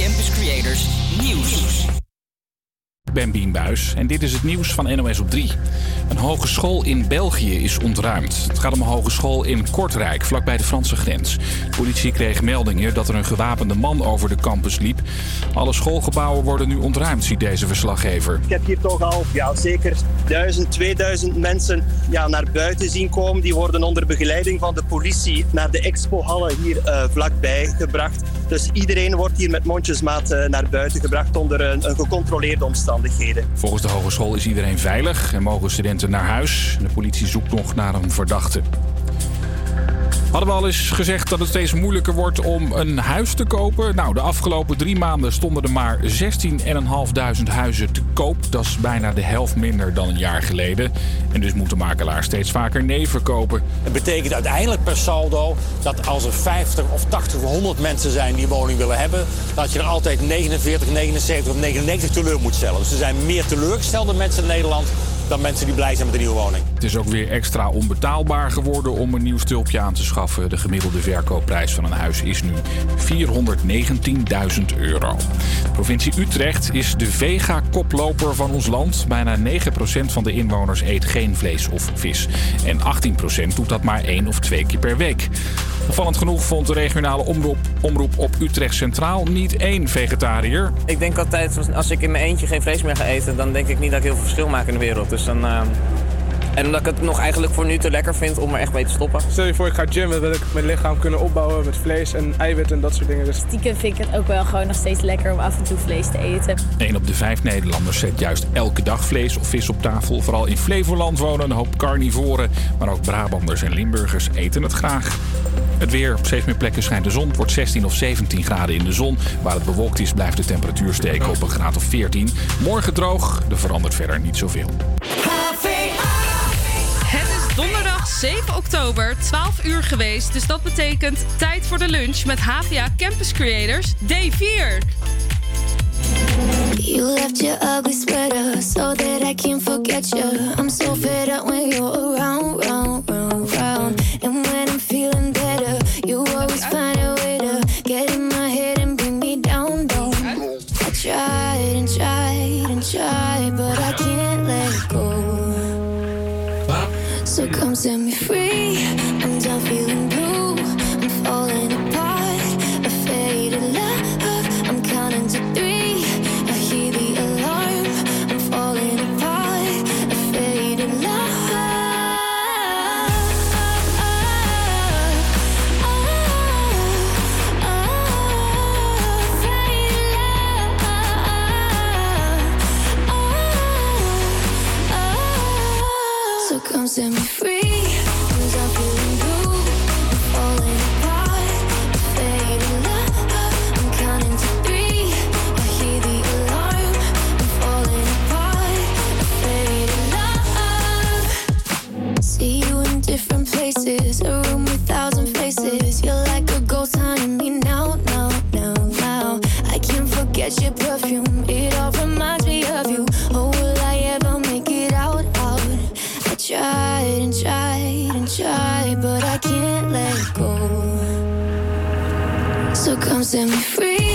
Campus Creators Nieuws. Ik ben Bien Buis en dit is het nieuws van NOS op 3. Een hogeschool in België is ontruimd. Het gaat om een hogeschool in Kortrijk, vlakbij de Franse grens. De politie kreeg meldingen dat er een gewapende man over de campus liep. Alle schoolgebouwen worden nu ontruimd, ziet deze verslaggever. Ik heb hier toch al ja, zeker 1000, 2000 mensen ja, naar buiten zien komen. Die worden onder begeleiding van de politie naar de expohallen hier uh, vlakbij gebracht. Dus iedereen wordt hier met mondjesmaat uh, naar buiten gebracht onder een, een gecontroleerde Volgens de hogeschool is iedereen veilig en mogen studenten naar huis. De politie zoekt nog naar een verdachte. Hadden we al eens gezegd dat het steeds moeilijker wordt om een huis te kopen? Nou, de afgelopen drie maanden stonden er maar 16.500 huizen te koop. Dat is bijna de helft minder dan een jaar geleden. En dus moeten makelaars steeds vaker nee verkopen. Het betekent uiteindelijk per saldo dat als er 50 of 80 of 100 mensen zijn die een woning willen hebben... dat je er altijd 49, 79 of 99 teleur moet stellen. Dus er zijn meer teleurgestelde mensen in Nederland dan mensen die blij zijn met een nieuwe woning. Het is ook weer extra onbetaalbaar geworden om een nieuw stulpje aan te schaffen. De gemiddelde verkoopprijs van een huis is nu 419.000 euro. De provincie Utrecht is de vega-koploper van ons land. Bijna 9% van de inwoners eet geen vlees of vis. En 18% doet dat maar één of twee keer per week. Opvallend genoeg vond de regionale omroep, omroep op Utrecht Centraal niet één vegetariër. Ik denk altijd, als ik in mijn eentje geen vlees meer ga eten... dan denk ik niet dat ik heel veel verschil maak in de wereld. Dus dan... En omdat ik het nog eigenlijk voor nu te lekker vind om er echt mee te stoppen. Stel je voor, ik ga gymmen, wil ik mijn lichaam kunnen opbouwen met vlees en eiwit en dat soort dingen. Dus... Stiekem vind ik het ook wel gewoon nog steeds lekker om af en toe vlees te eten. Een op de vijf Nederlanders zet juist elke dag vlees of vis op tafel. Vooral in Flevoland wonen een hoop carnivoren, maar ook Brabanders en Limburgers eten het graag. Het weer. Op steeds meer plekken schijnt de zon. Het wordt 16 of 17 graden in de zon. Waar het bewolkt is, blijft de temperatuur steken op een graad of 14. Morgen droog. Er verandert verder niet zoveel. Donderdag 7 oktober, 12 uur geweest. Dus dat betekent tijd voor de lunch met HVA Campus Creators Day 4. You left your ugly sweater so that I can't forget you. I'm so fed up when you're around, round, round, round. Set me free. So come set me free.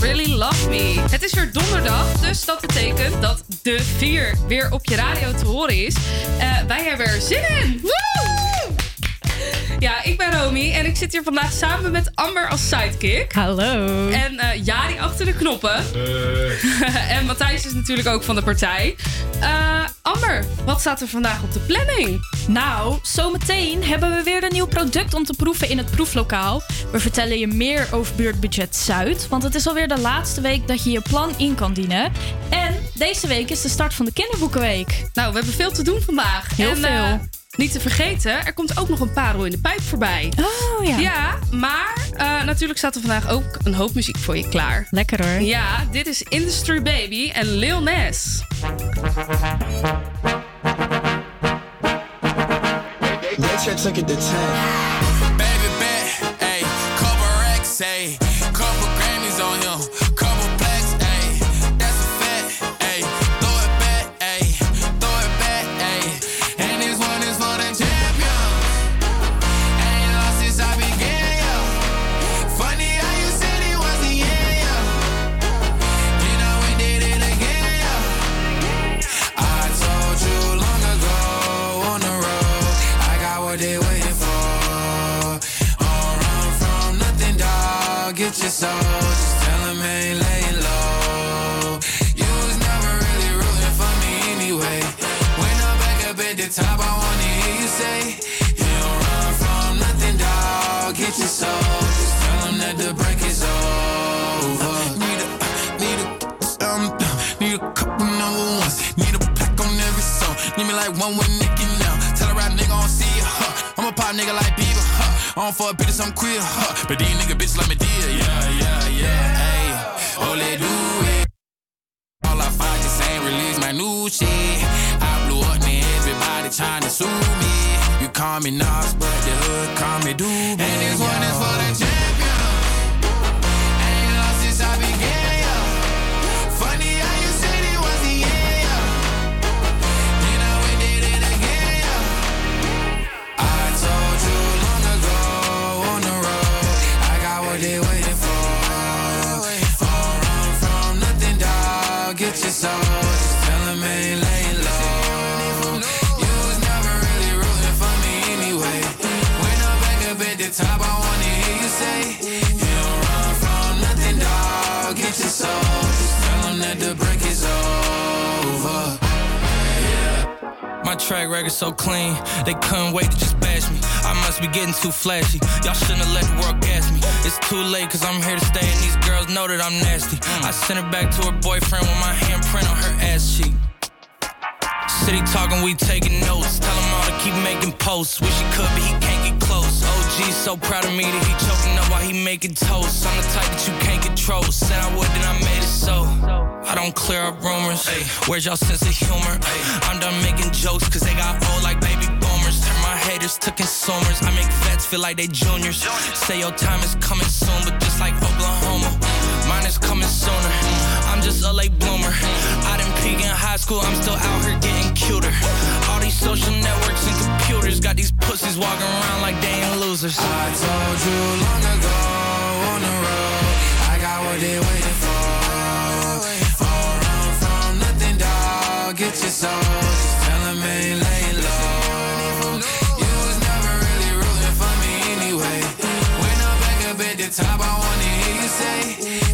Really Love Me. Het is weer donderdag, dus dat betekent dat de 4 weer op je radio te horen is. Eh, wij hebben er zin in! Ja, ik ben Romy en ik zit hier vandaag samen met Amber als sidekick. Hallo. En eh Jari achter de knoppen. en Matthijs is natuurlijk ook van de partij. Eh, Amber, wat staat er vandaag op de planning? Nou, zometeen hebben we weer een nieuw product om te proeven in het proeflokaal. We vertellen je meer over buurtbudget Zuid, want het is alweer de laatste week dat je je plan in kan dienen. En deze week is de start van de kinderboekenweek. Nou, we hebben veel te doen vandaag. Heel en, veel. Niet te vergeten, er komt ook nog een parel in de pijp voorbij. Oh ja. Ja, maar eh, natuurlijk staat er vandaag ook een hoop muziek voor je klaar. Lekker hoor. Ja, dit is Industry Baby en Lil Nas. Let's check it to 10. Baby couple racks, ayy, like one with Nicky now. Tell a rap nigga I don't see ya, huh? I'm a pop nigga like Bieber, huh? I don't fuck bitches, I'm queer, huh? But these nigga bitches like me dear, yeah, yeah, yeah, hey. Oh, let do it. All I find just ain't release my new shit. I blew up, man, everybody trying to sue me. You call me Nas, but the hood call me Doobie. And this one is for the top, I wanna hear you say, You don't run from nothing, dog. Get your soul, just tell 'em that the break is over. My track record so clean, they couldn't wait to just bash me. I must be getting too flashy. Y'all shouldn't have let the world gas me. It's too late, cause I'm here to stay, and these girls know that I'm nasty. I sent it back to her boyfriend with my handprint on her ass cheek. City talking, we taking notes. Tell him all to keep making posts. Wish he could, but he can't get close. Oh. OG so proud of me that he choking up while he making toast. I'm the type that you can't control. Said I would, then I made it so. I don't clear up rumors. Where's y'all sense of humor? I'm done making jokes, cause they got old like baby boomers. Turn my haters to consumers. I make vets feel like they juniors. Say your time is coming soon, but just like Oklahoma, mine is coming sooner. I'm just a late bloomer. Peak in high school, I'm still out here getting cuter. All these social networks and computers got these pussies walking around like they ain't losers. I told you long ago on the road, I got what they waiting for. Don't run from nothing, dog. Get your soul, just tell ain't laying low. You was never really rooting for me anyway. When I'm back up at the top, I wanna hear you say,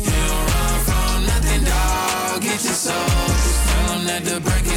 You don't run from nothing, dog. Get your soul, just tell 'em that the break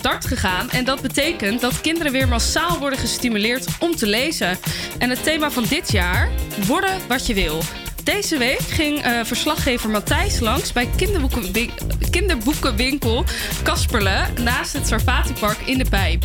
start gegaan. En dat betekent dat kinderen weer massaal worden gestimuleerd om te lezen. En het thema van dit jaar: worden wat je wil. Deze week ging eh, verslaggever Matthijs langs bij kinderboekenwin- kinderboekenwinkel Kasperle naast het Sarfati-park in de Pijp.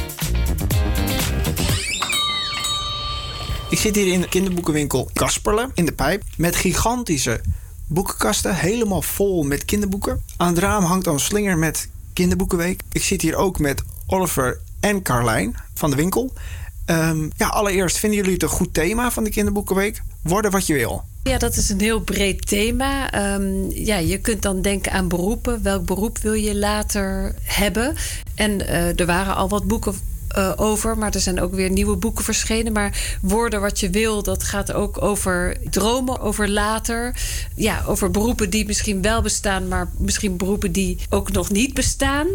Ik zit hier in de kinderboekenwinkel Kasperle in de Pijp met gigantische boekenkasten, helemaal vol met kinderboeken. Aan het raam hangt al een slinger met kinderboekenweek. Ik zit hier ook met Oliver en Carlijn van de winkel. Ehm, ja, allereerst, vinden jullie het een goed thema van de kinderboekenweek? Worden wat je wil. Ja, dat is een heel breed thema. Ehm, ja, je kunt dan denken aan beroepen. Welk beroep wil je later hebben? En eh, er waren al wat boeken eh, over, maar er zijn ook weer nieuwe boeken verschenen. Maar worden wat je wil, dat gaat ook over dromen, over later. Ja, over beroepen die misschien wel bestaan, maar misschien beroepen die ook nog niet bestaan.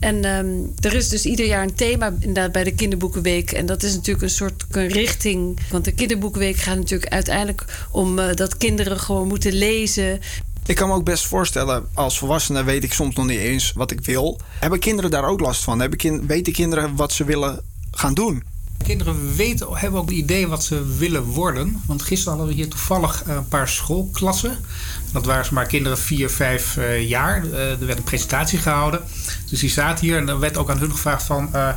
En ehm, er is dus ieder jaar een thema inderdaad bij de Kinderboekenweek. En dat is natuurlijk een soort een richting. Want de Kinderboekenweek gaat natuurlijk uiteindelijk om eh, dat kinderen gewoon moeten lezen. Ik kan me ook best voorstellen, als volwassene weet ik soms nog niet eens wat ik wil. Hebben kinderen daar ook last van? Hebben kin- weten kinderen wat ze willen gaan doen? Kinderen weten, hebben ook een idee wat ze willen worden. Want gisteren hadden we hier toevallig een paar schoolklassen. Dat waren maar kinderen 4, 5 eh, jaar. Eh, er werd een presentatie gehouden. Dus die zaten hier en er werd ook aan hun gevraagd van... eh,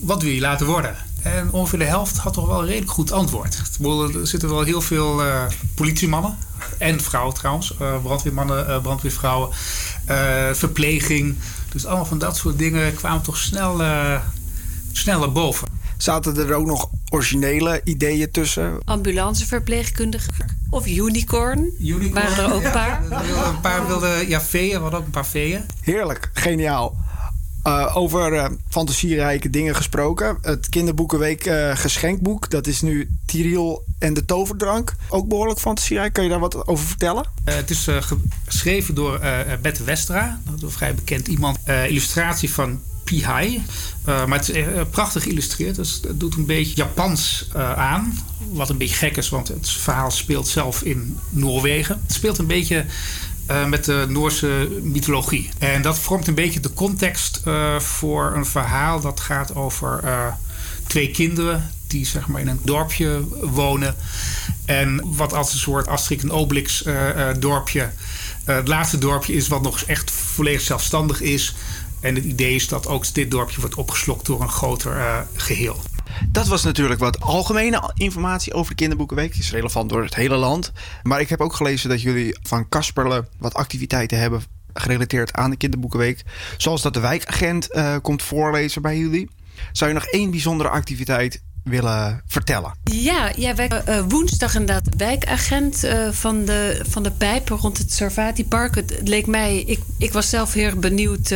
wat wil je laten worden? En ongeveer de helft had toch wel een redelijk goed antwoord. Ik bedoel, Er zitten wel heel veel eh, politiemannen. En vrouwen trouwens. eh, brandweermannen, eh, brandweervrouwen. eh, verpleging. Dus allemaal van dat soort dingen kwamen toch snel, eh, sneller boven. Zaten er ook nog originele ideeën tussen? Ambulanceverpleegkundige of unicorn. Waren er ook een paar. Een paar wilden ja, veeën, we hadden ook een paar veeën. Heerlijk, geniaal. Eh, over eh, fantasierijke dingen gesproken. Het kinderboekenweek eh, geschenkboek. Dat is nu Tiriel en de toverdrank. Ook behoorlijk fantasierijk. Kan je daar wat over vertellen? Het is geschreven door Bette Westra. Dat is een vrij bekend iemand. Illustratie van Pihai. Eh, maar het is prachtig geïllustreerd. Dus het doet een beetje Japans aan. Wat een beetje gek is, want het verhaal speelt zelf in Noorwegen. Het speelt een beetje eh, met de Noorse mythologie. En dat vormt een beetje de context eh, voor een verhaal dat gaat over eh, twee kinderen die zeg maar in een dorpje wonen. En wat als een soort Asterix en Obelix dorpje. het laatste dorpje is wat nog echt volledig zelfstandig is. En het idee is dat ook dit dorpje wordt opgeslokt door een groter eh, geheel. Dat was natuurlijk wat algemene informatie over de Kinderboekenweek. Is relevant door het hele land. Maar ik heb ook gelezen dat jullie van Kasperle wat activiteiten hebben gerelateerd aan de Kinderboekenweek. Zoals dat de wijkagent eh, komt voorlezen bij jullie. Zou je nog één bijzondere activiteit willen vertellen? Ja, ja wij, eh, woensdag inderdaad de wijkagent van, de, van de pijpen rond het Sarvati Park. Het, het leek mij, ik, ik was zelf heel benieuwd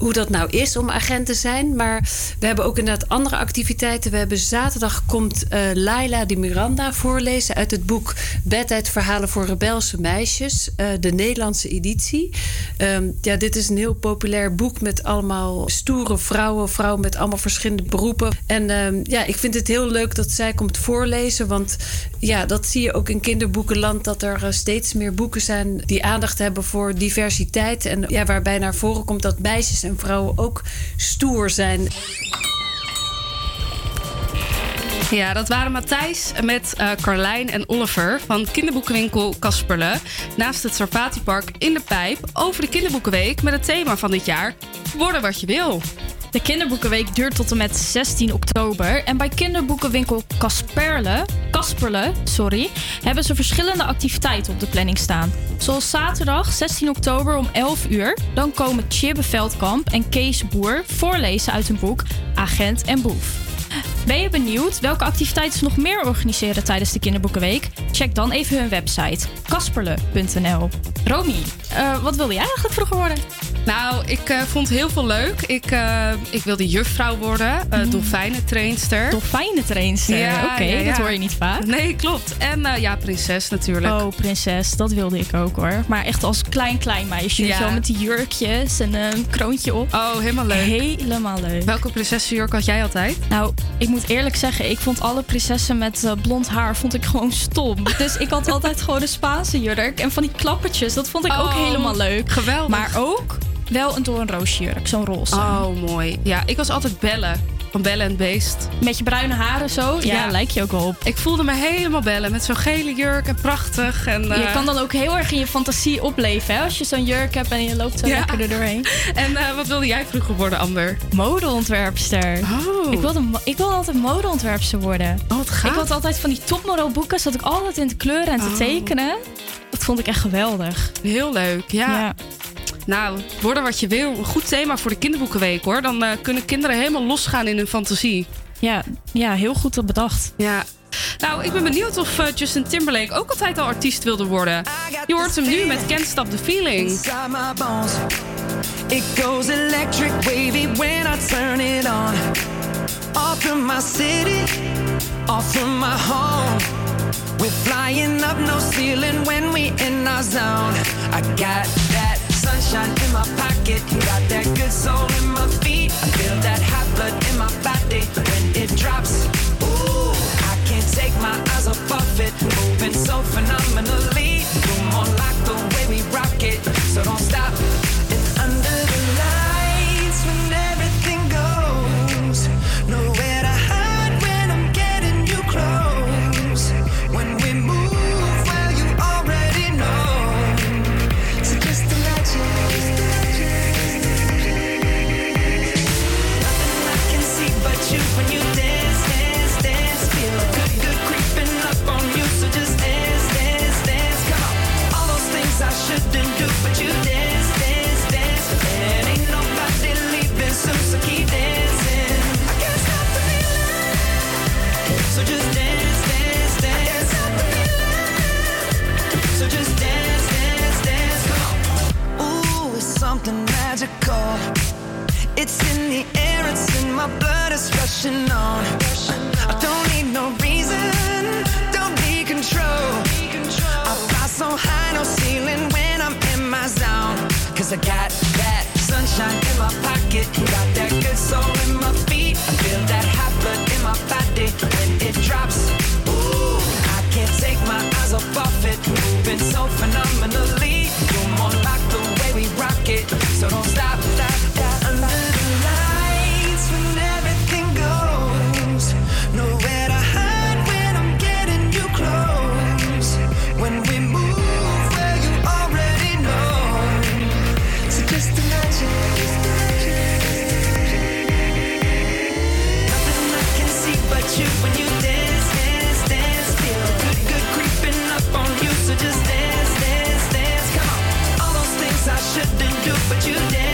hoe dat nou is om agent te zijn. Maar we hebben ook inderdaad andere activiteiten. We hebben zaterdag komt eh Laila Di Miranda voorlezen uit het boek Bedtijdverhalen voor rebelse meisjes. eh, de Nederlandse editie. Ehm, ja, dit is een heel populair boek met allemaal stoere vrouwen. Vrouwen met allemaal verschillende beroepen. En ehm, ja, ik vind het heel leuk dat zij komt voorlezen. Want ja, dat zie je ook in kinderboekenland. Dat er eh, steeds meer boeken zijn die aandacht hebben voor diversiteit. En ja, waarbij naar voren komt dat meisjes vrouwen ook stoer zijn. Ja, dat waren Matthijs met eh, Carlijn en Oliver van kinderboekenwinkel Kasperle. Naast het Sarvati-park in de Pijp over de kinderboekenweek met het thema van dit jaar: Worden wat je wil. De kinderboekenweek duurt tot en met 16 oktober. En bij kinderboekenwinkel Kasperle, Kasperle sorry, hebben ze verschillende activiteiten op de planning staan. Zoals zaterdag 16 oktober om 11 uur. Dan komen Chibbe Veldkamp en Kees Boer voorlezen uit hun boek Agent en Boef. Ben je benieuwd welke activiteiten ze nog meer organiseren tijdens de Kinderboekenweek? Check dan even hun website kasperle.nl. Romy, eh, wat wilde jij eigenlijk vroeger worden? Nou, ik eh, vond heel veel leuk. Ik, eh, ik wilde juffrouw worden, uh, dolfijnentrainster. Dolfijnentrainster, oké, dat hoor je niet vaak. Nee, klopt. En ja, prinses natuurlijk. Oh, prinses, dat wilde ik ook hoor. Maar echt als klein, klein meisje. Ja. Zo met die jurkjes en een kroontje op. Oh, helemaal leuk. Helemaal leuk. Welke prinsessenjurk had jij altijd? Nou, ik moet eerlijk zeggen, ik vond alle prinsessen met blond haar vond ik gewoon stom. Dus ik had altijd gewoon een Spaanse jurk. En van die klappertjes, dat vond ik ook Oh, helemaal leuk. geweldig. Maar ook wel een doornroosjurk, zo'n roze. Oh, mooi. Ja, ik was altijd bellen. Van Bellen en Beest. Met je bruine haren zo? Ja, lijkt je ook wel op. Ik voelde me helemaal bellen met zo'n gele jurk en prachtig. En, Je eh, kan dan ook heel erg in je fantasie opleven, hè? Als je zo'n jurk hebt en je loopt zo Ja. lekker er doorheen. En eh, wat wilde jij vroeger worden, Amber? Modeontwerpster. Oh. Ik, wilde, ik wilde altijd modeontwerpster worden. Oh, wat gaaf. Ik had altijd van die topmodelboeken, zat ik altijd in te kleuren en te Oh. tekenen. Dat vond ik echt geweldig. Heel leuk, ja. Nou, worden wat je wil. Een goed thema voor de kinderboekenweek hoor. Dan eh, kunnen kinderen helemaal losgaan in hun fantasie. Ja, ja heel goed bedacht. Ja. Nou, ik ben benieuwd of eh, Justin Timberlake ook altijd al artiest wilde worden. Je hoort hem nu met Can't Stop the Feeling. It goes electric wavy when I turn it on. Off from my city, off from my home. We're flying up no ceiling when we in our zone. I got that sunshine in my pocket, got that good soul in my feet. I feel that hot blood in my body when it drops. Ooh, I can't take my eyes off of it, moving so phenomenally. You're more like the way we rock it, so don't stop. Magical. It's in the air, it's in my blood, it's rushing on. I don't need no reason, don't need control. I fly so high, no ceiling when I'm in my zone. Cause I got that sunshine in my pocket, got that good soul in my feet. I feel that hot blood in my body when it drops. Ooh, I can't take my eyes off of it, moving so phenomenally. You're more like the way we rock it, so don't shouldn't do, but you did.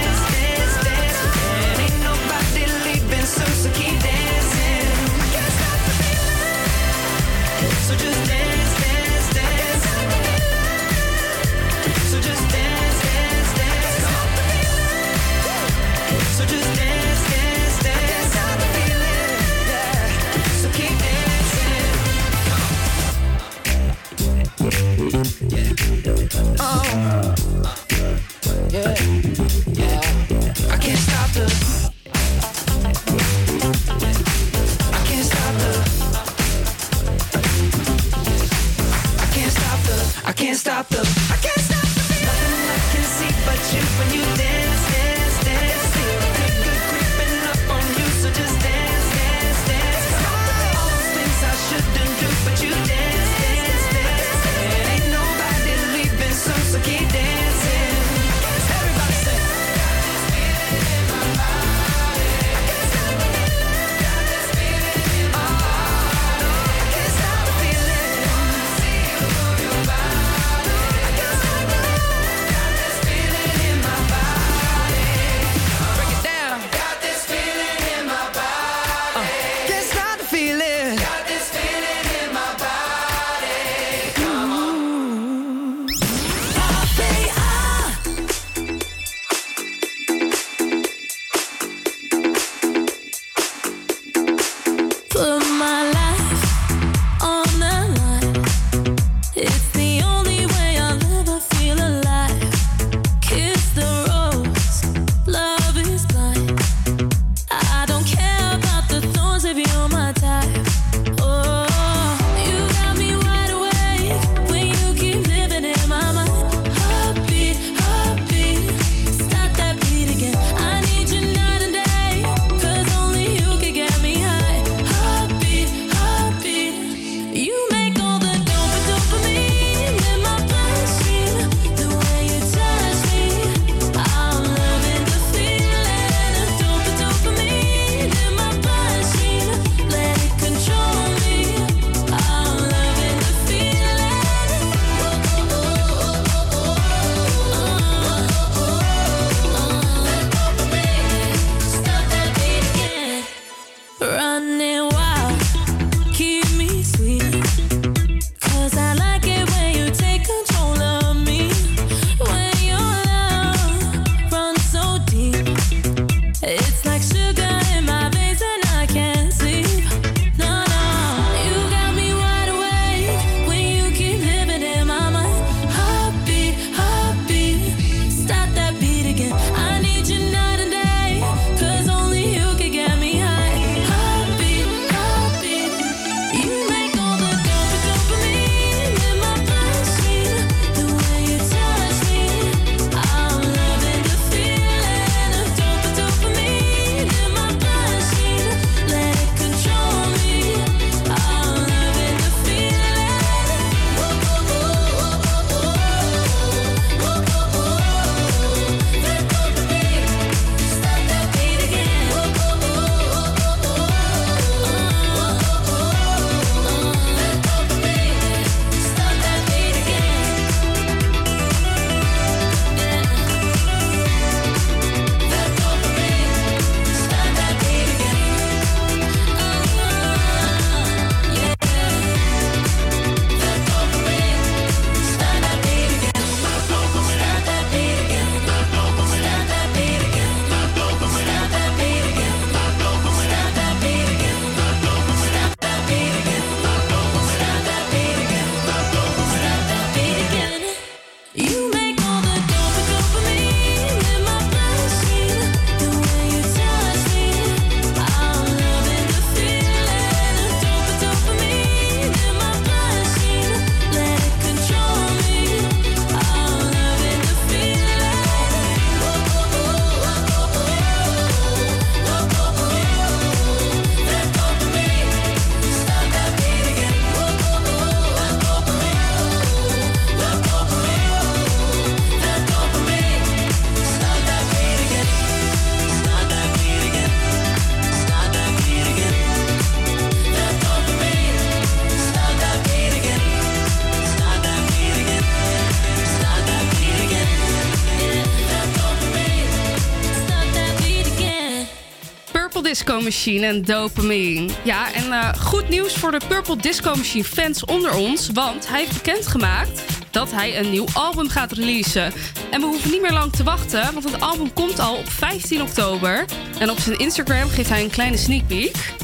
Disco Machine en Dopamine. Ja, en eh, goed nieuws voor de Purple Disco Machine fans onder ons, want hij heeft bekendgemaakt dat hij een nieuw album gaat releasen. En we hoeven niet meer lang te wachten, want het album komt al op 15 oktober. En op zijn Instagram geeft hij een kleine sneak peek.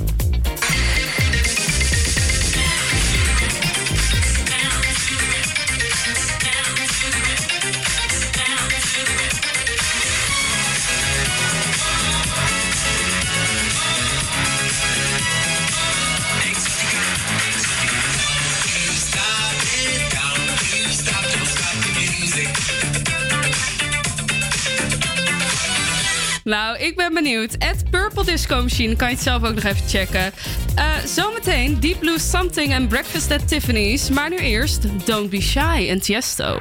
benieuwd. At Purple Disco Machine kan je het zelf ook nog even checken. Eh, zometeen Deep Blue Something en Breakfast at Tiffany's. Maar nu eerst Don't Be Shy en Tiesto.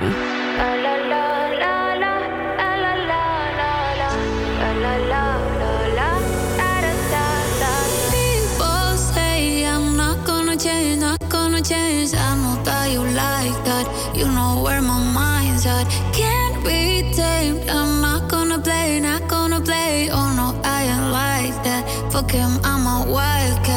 I'm a wild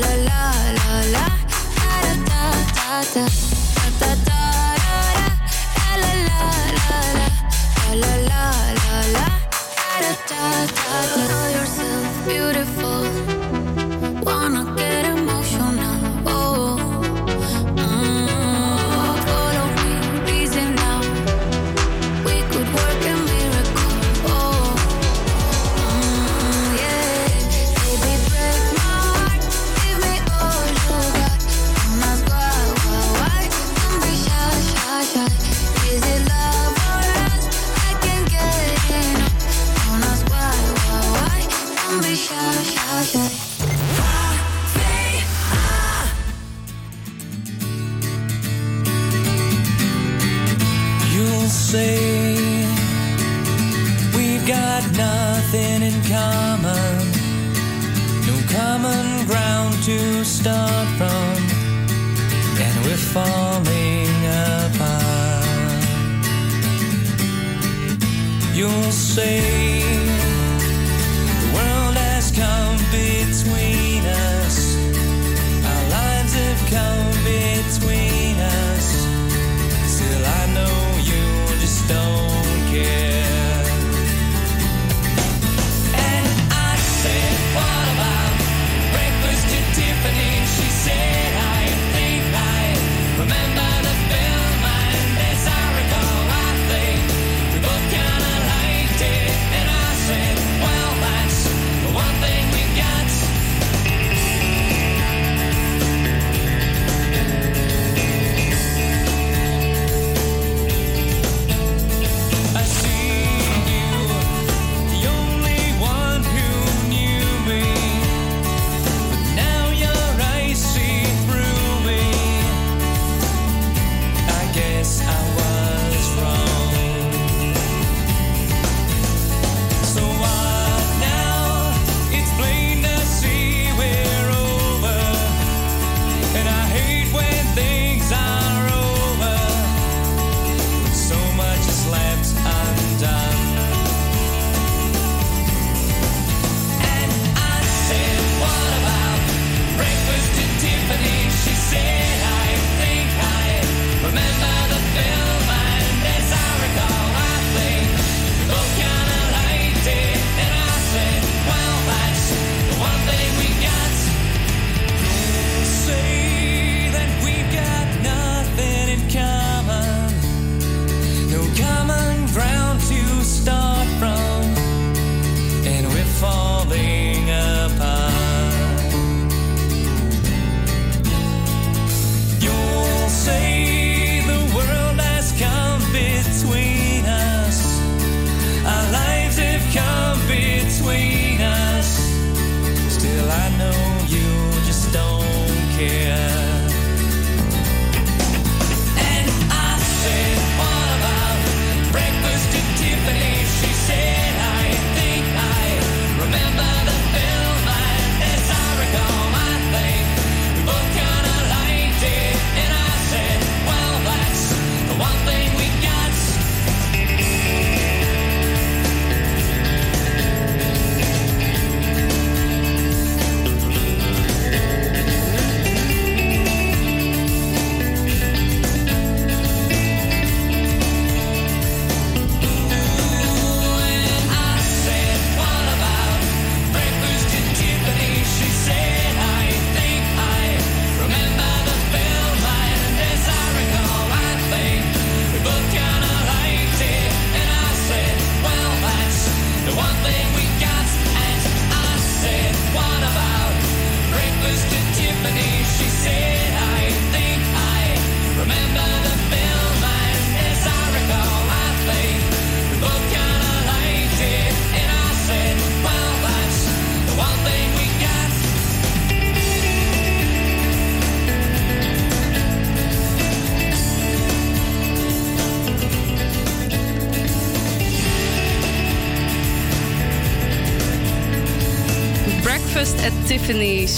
la la la la.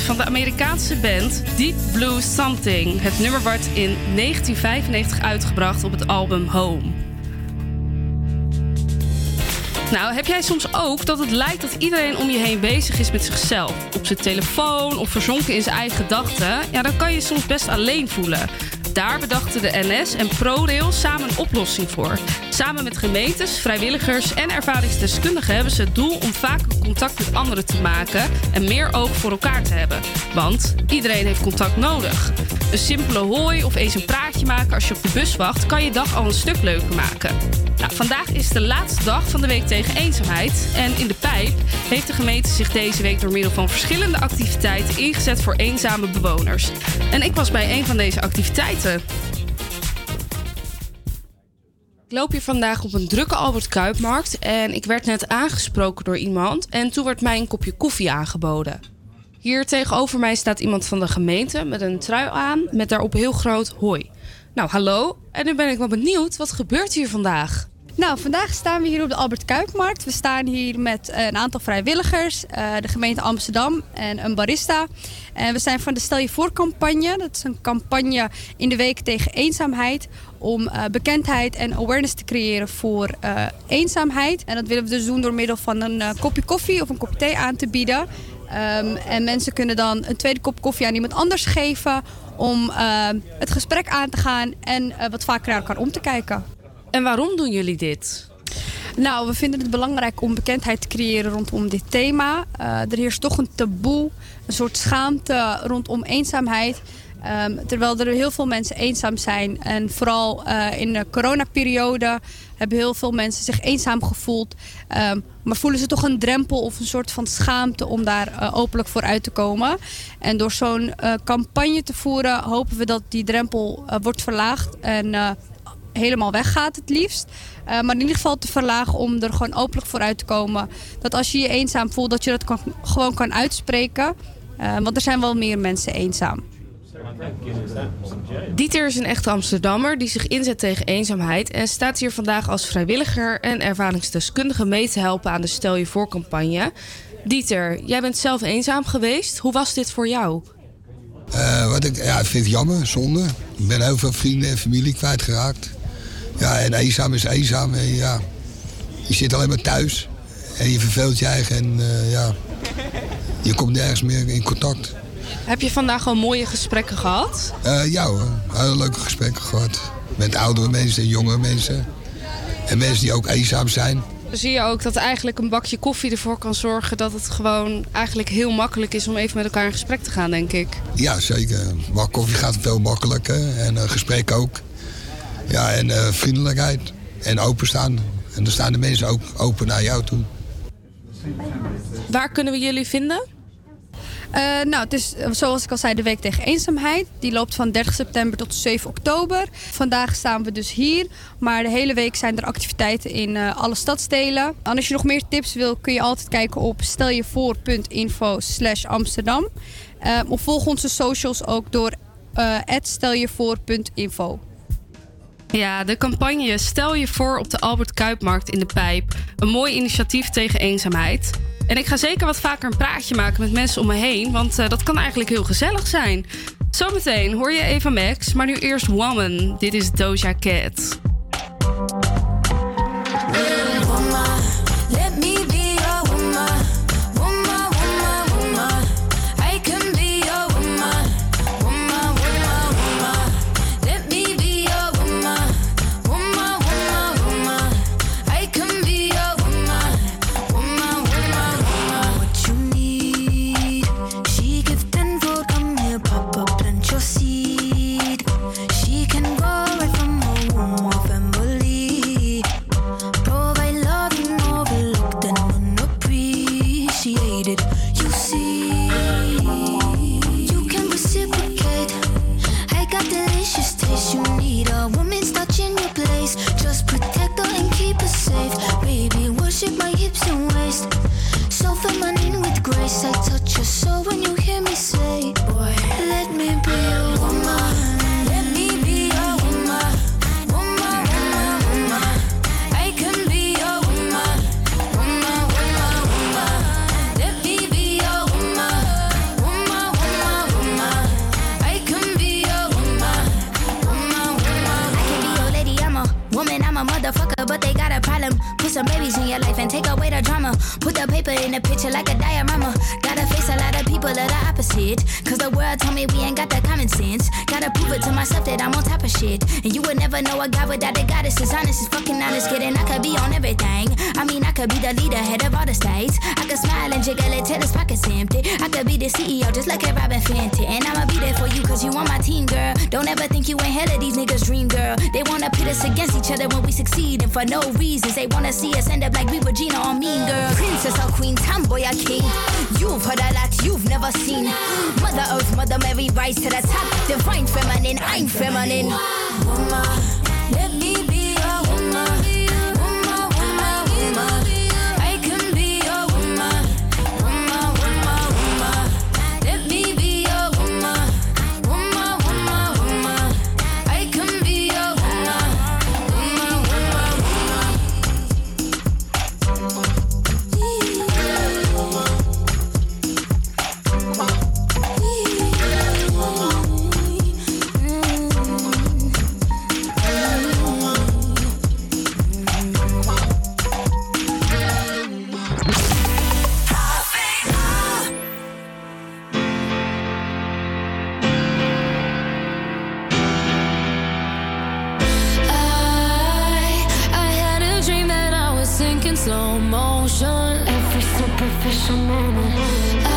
Van de Amerikaanse band Deep Blue Something. Het nummer werd in 1995 uitgebracht op het album Home. Nou, heb jij soms ook dat het lijkt dat iedereen om je heen bezig is met zichzelf? Op zijn telefoon of verzonken in zijn eigen gedachten? Ja, dan kan je soms best alleen voelen. Daar bedachten de NS en ProRail samen een oplossing voor. Samen met gemeentes, vrijwilligers en ervaringsdeskundigen hebben ze het doel om vaker contact met anderen te maken en meer oog voor elkaar te hebben. Want iedereen heeft contact nodig. Een simpele hooi of eens een praatje maken als je op de bus wacht kan je dag al een stuk leuker maken. Nou, vandaag is de laatste dag van de week tegen eenzaamheid. En in de pijp heeft de gemeente zich deze week door middel van verschillende activiteiten ingezet voor eenzame bewoners. En ik was bij een van deze activiteiten. Ik loop hier vandaag op een drukke Albert Kuipmarkt en ik werd net aangesproken door iemand en toen werd mij een kopje koffie aangeboden. Hier tegenover mij staat iemand van de gemeente met een trui aan met daarop heel groot hoi. Nou, hallo. En nu ben ik wel benieuwd, wat gebeurt hier vandaag? Nou, vandaag staan we hier op de Albert Kuipmarkt. We staan hier met eh, een aantal vrijwilligers, eh, de gemeente Amsterdam en een barista. En we zijn van de Stel je voor campagne. Dat is een campagne in de week tegen eenzaamheid. Om eh, bekendheid en awareness te creëren voor eh, eenzaamheid. En dat willen we dus doen door middel van een eh, kopje koffie of een kopje thee aan te bieden. Ehm, en mensen kunnen dan een tweede kop koffie aan iemand anders geven. Om het gesprek aan te gaan en wat vaker naar elkaar om te kijken. En waarom doen jullie dit? Nou, we vinden het belangrijk om bekendheid te creëren rondom dit thema. Er heerst toch een taboe, een soort schaamte rondom eenzaamheid. Ehm, terwijl er heel veel mensen eenzaam zijn. En vooral eh, in de coronaperiode hebben heel veel mensen zich eenzaam gevoeld. Ehm, maar voelen ze toch een drempel of een soort van schaamte om daar eh, openlijk voor uit te komen. En door zo'n eh, campagne te voeren hopen we dat die drempel wordt verlaagd. En helemaal weggaat het liefst. Maar in ieder geval te verlagen om er gewoon openlijk voor uit te komen. Dat als je je eenzaam voelt, dat je dat gewoon kan uitspreken. Eh, want er zijn wel meer mensen eenzaam. Dieter is een echte Amsterdammer die zich inzet tegen eenzaamheid en staat hier vandaag als vrijwilliger en ervaringsdeskundige mee te helpen aan de Stel je voor campagne. Dieter, jij bent zelf eenzaam geweest. Hoe was dit voor jou? Eh, wat ik, ja, ik vind het jammer, zonde. Ik ben heel veel vrienden en familie kwijtgeraakt. Ja, en eenzaam is eenzaam. En ja, je zit alleen maar thuis. En je verveelt je eigen. En eh, ja, je komt nergens meer in contact. Heb je vandaag al mooie gesprekken gehad? Eh, ja hoor, hele leuke gesprekken gehad. Met oudere mensen en jongere mensen. En mensen die ook eenzaam zijn. Zie je ook dat eigenlijk een bakje koffie ervoor kan zorgen dat het gewoon eigenlijk heel makkelijk is om even met elkaar in gesprek te gaan, denk ik. Ja, zeker. Maar koffie gaat veel makkelijker. En een gesprek ook. Ja, en eh, vriendelijkheid. En openstaan. En dan staan de mensen ook open naar jou toe. Waar kunnen we jullie vinden? Eh, nou, het is zoals ik al zei, de Week tegen Eenzaamheid. Die loopt van 30 september tot 7 oktober. Vandaag staan we dus hier. Maar de hele week zijn er activiteiten in eh, alle stadsdelen. En als je nog meer tips wil, kun je altijd kijken op steljevoor.info slash Amsterdam. Eh, of volg onze socials ook door steljevoor.info. Ja, de campagne Stel je voor op de Albert Kuipmarkt in de Pijp. Een mooi initiatief tegen eenzaamheid. En ik ga zeker wat vaker een praatje maken met mensen om me heen, want eh, dat kan eigenlijk heel gezellig zijn. Zometeen hoor je Eva Max, maar nu eerst Woman. Dit is Doja Cat. Worship my hips and waist. So feminine with grace. I touch your soul when you your life and take away the drama. Put the paper in the picture like a diorama. Gotta face a lot of people that are opposite. Cause the world told me we ain't got the common sense. Gotta prove it to myself that I'm on top of shit. And you would never know a guy without a goddess is honest, is fucking honest. Kidding, I could be on everything. I mean, I could be the leader, head of all the states. I could smile and jiggle it till his pockets empty. I could be the CEO, just like a Robin Fenty. And I'ma be there for you, cause you on my team, girl. Don't ever think you ain't hell of these niggas' dream, girl. They wanna pit us against each other when we succeed, and for no reasons. They wanna see us end up like we were Gina or Mean Girl. Princess or Queen, tomboy or king. You've heard a lot you've never seen. Mother Earth, Mother Mary, rise to the top. Divine feminine, I'm feminine. Woman, let me slow motion. Every superficial moment.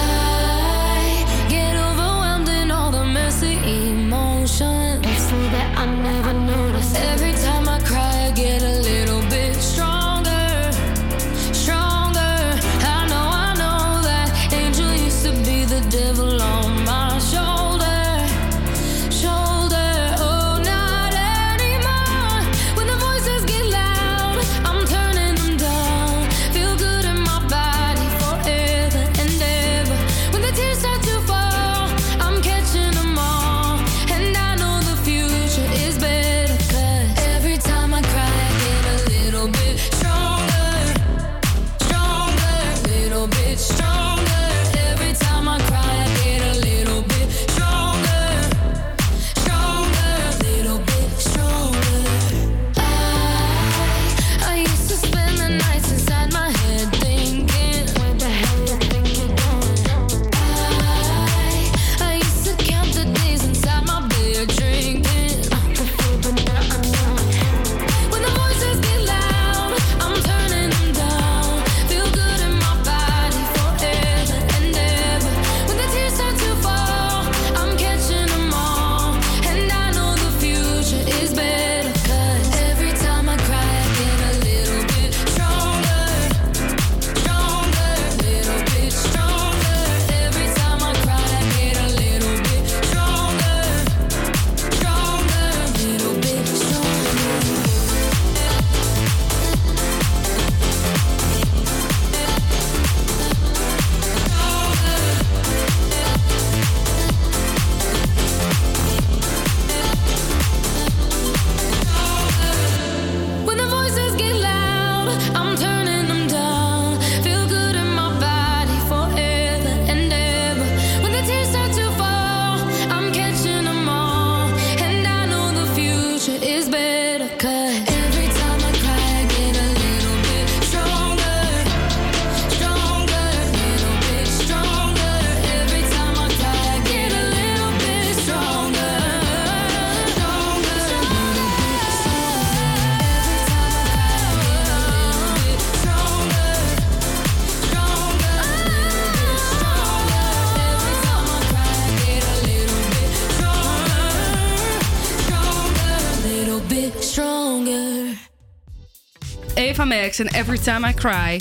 En Every Time I Cry.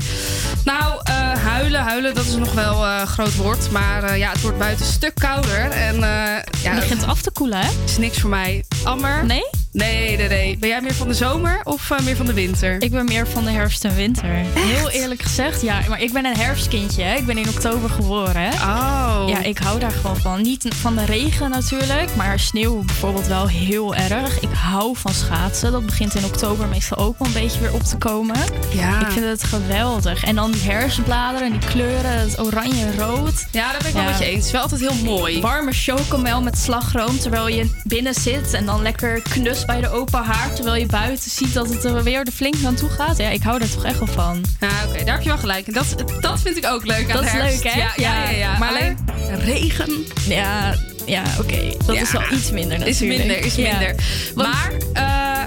Nou, eh, huilen, huilen, dat is nog wel eh, een groot woord. Maar eh, ja, het wordt buiten een stuk kouder. En eh, ja, Het begint af te koelen, hè? is niks voor mij. Amber? Nee? Nee, nee, nee. Ben jij meer van de zomer of eh, meer van de winter? Ik ben meer van de herfst en winter. Heel eerlijk gezegd, ja. Maar ik ben een herfstkindje, hè. Ik ben in oktober geboren. Oh. Ja, ik hou daar gewoon van. Niet van de regen natuurlijk, maar sneeuw bijvoorbeeld wel heel erg. Ik hou van schaatsen. Dat begint in oktober meestal ook wel een beetje weer op te komen. Ja. Ik vind het geweldig. En dan die herfstbladeren en die kleuren, het oranje en rood. Ja, daar ben ik wel met je eens. Het is wel altijd heel mooi. Warme chocomel met slagroom terwijl je binnen zit. En dan lekker knus bij de open haard. Terwijl je buiten ziet dat het er weer de flink aan toe gaat. Ja, ik hou er toch echt wel van. Ja, oké, daar heb je wel gelijk. En dat, dat vind ik ook leuk aan Dat is herfst. leuk, hè? Ja, ja, ja. ja. Maar- Alleen regen. Ja, ja oké. Dat Ja. is wel iets minder natuurlijk. Is minder, is minder. Want- Maar eh,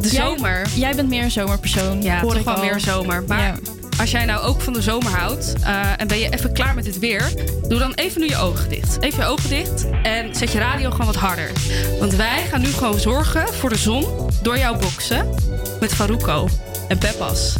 de zomer. Jij bent meer een zomerpersoon. Ja, hoor toch ik wel meer zomer. Maar als jij nou ook van de zomer houdt eh, en ben je even klaar met het weer, doe dan even nu je ogen dicht. Even je ogen dicht en zet je radio gewoon wat harder. Want wij gaan nu gewoon zorgen voor de zon door jouw boksen met Faruko en Peppas.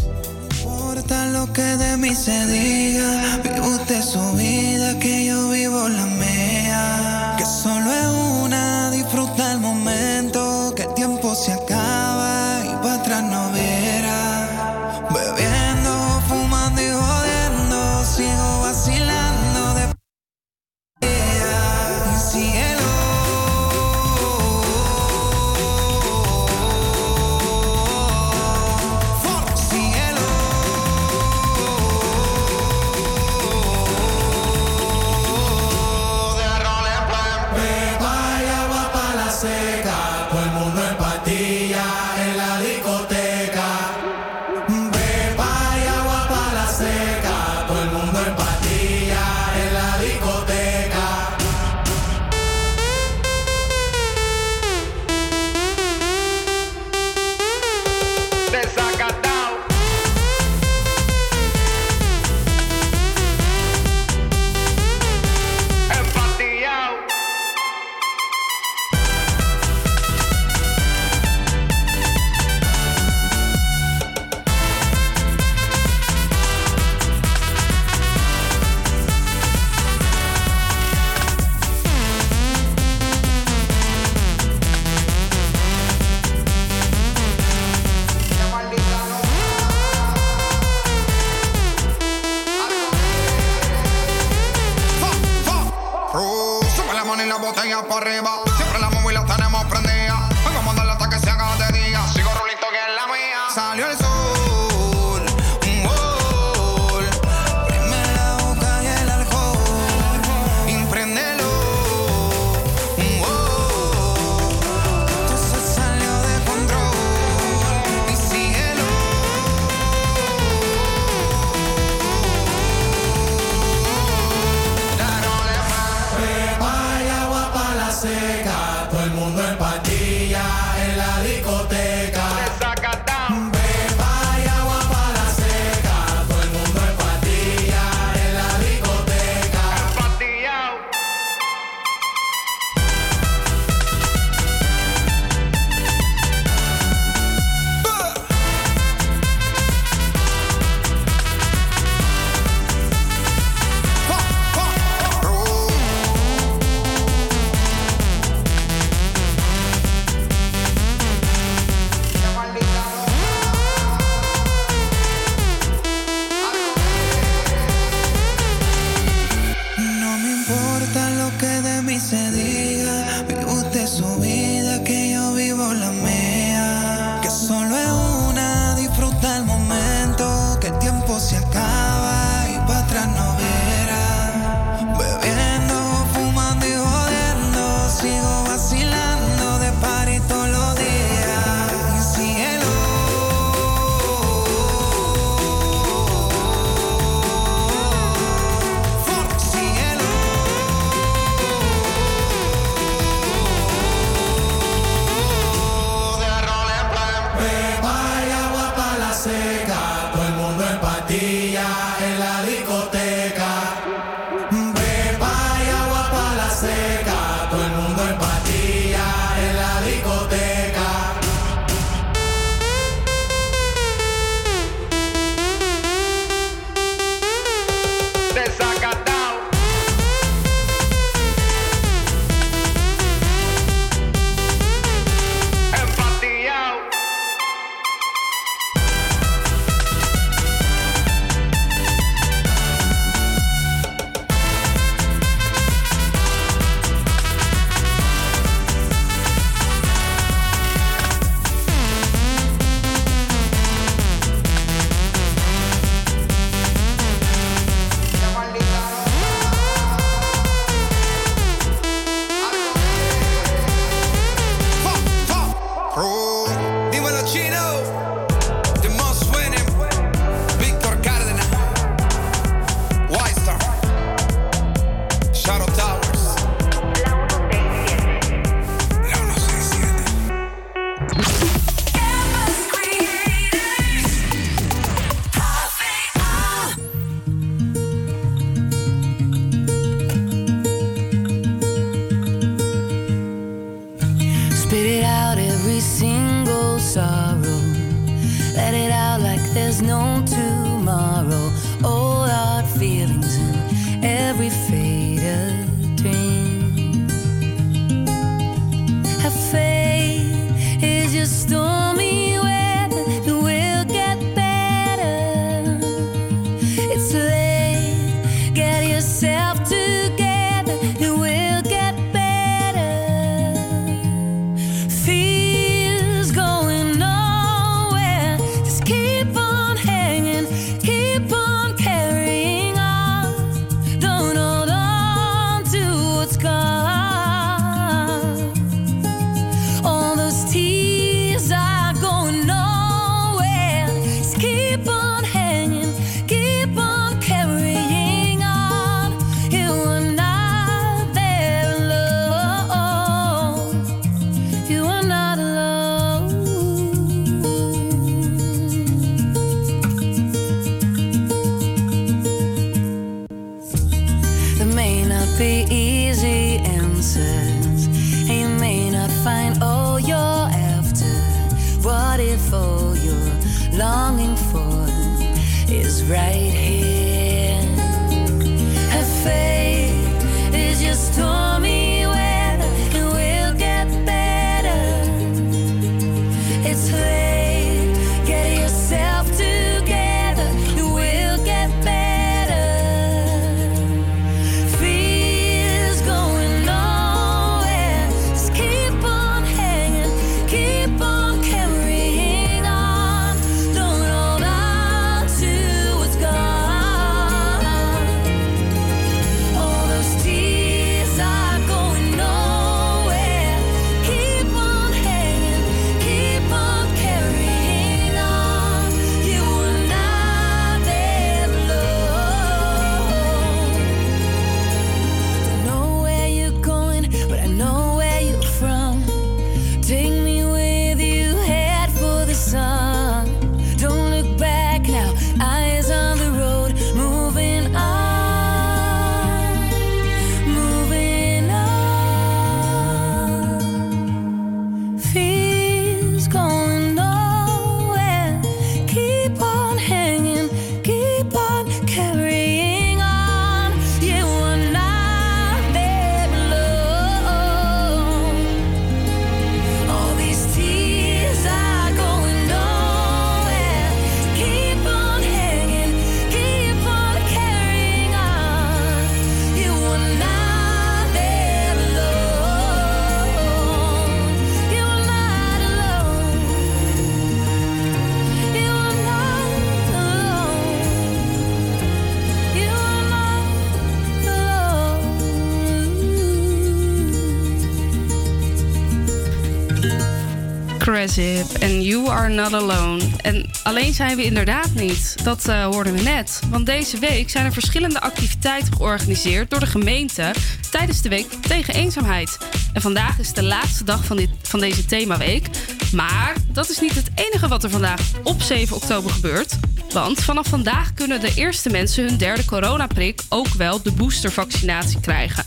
En You Are Not Alone. En alleen zijn we inderdaad niet. Dat eh, hoorden we net. Want deze week zijn er verschillende activiteiten georganiseerd door de gemeente tijdens de week tegen eenzaamheid. En vandaag is de laatste dag van, dit, van deze themaweek. Maar dat is niet het enige wat er vandaag op 7 oktober gebeurt. Want vanaf vandaag kunnen de eerste mensen hun derde coronaprik ook wel de boostervaccinatie krijgen.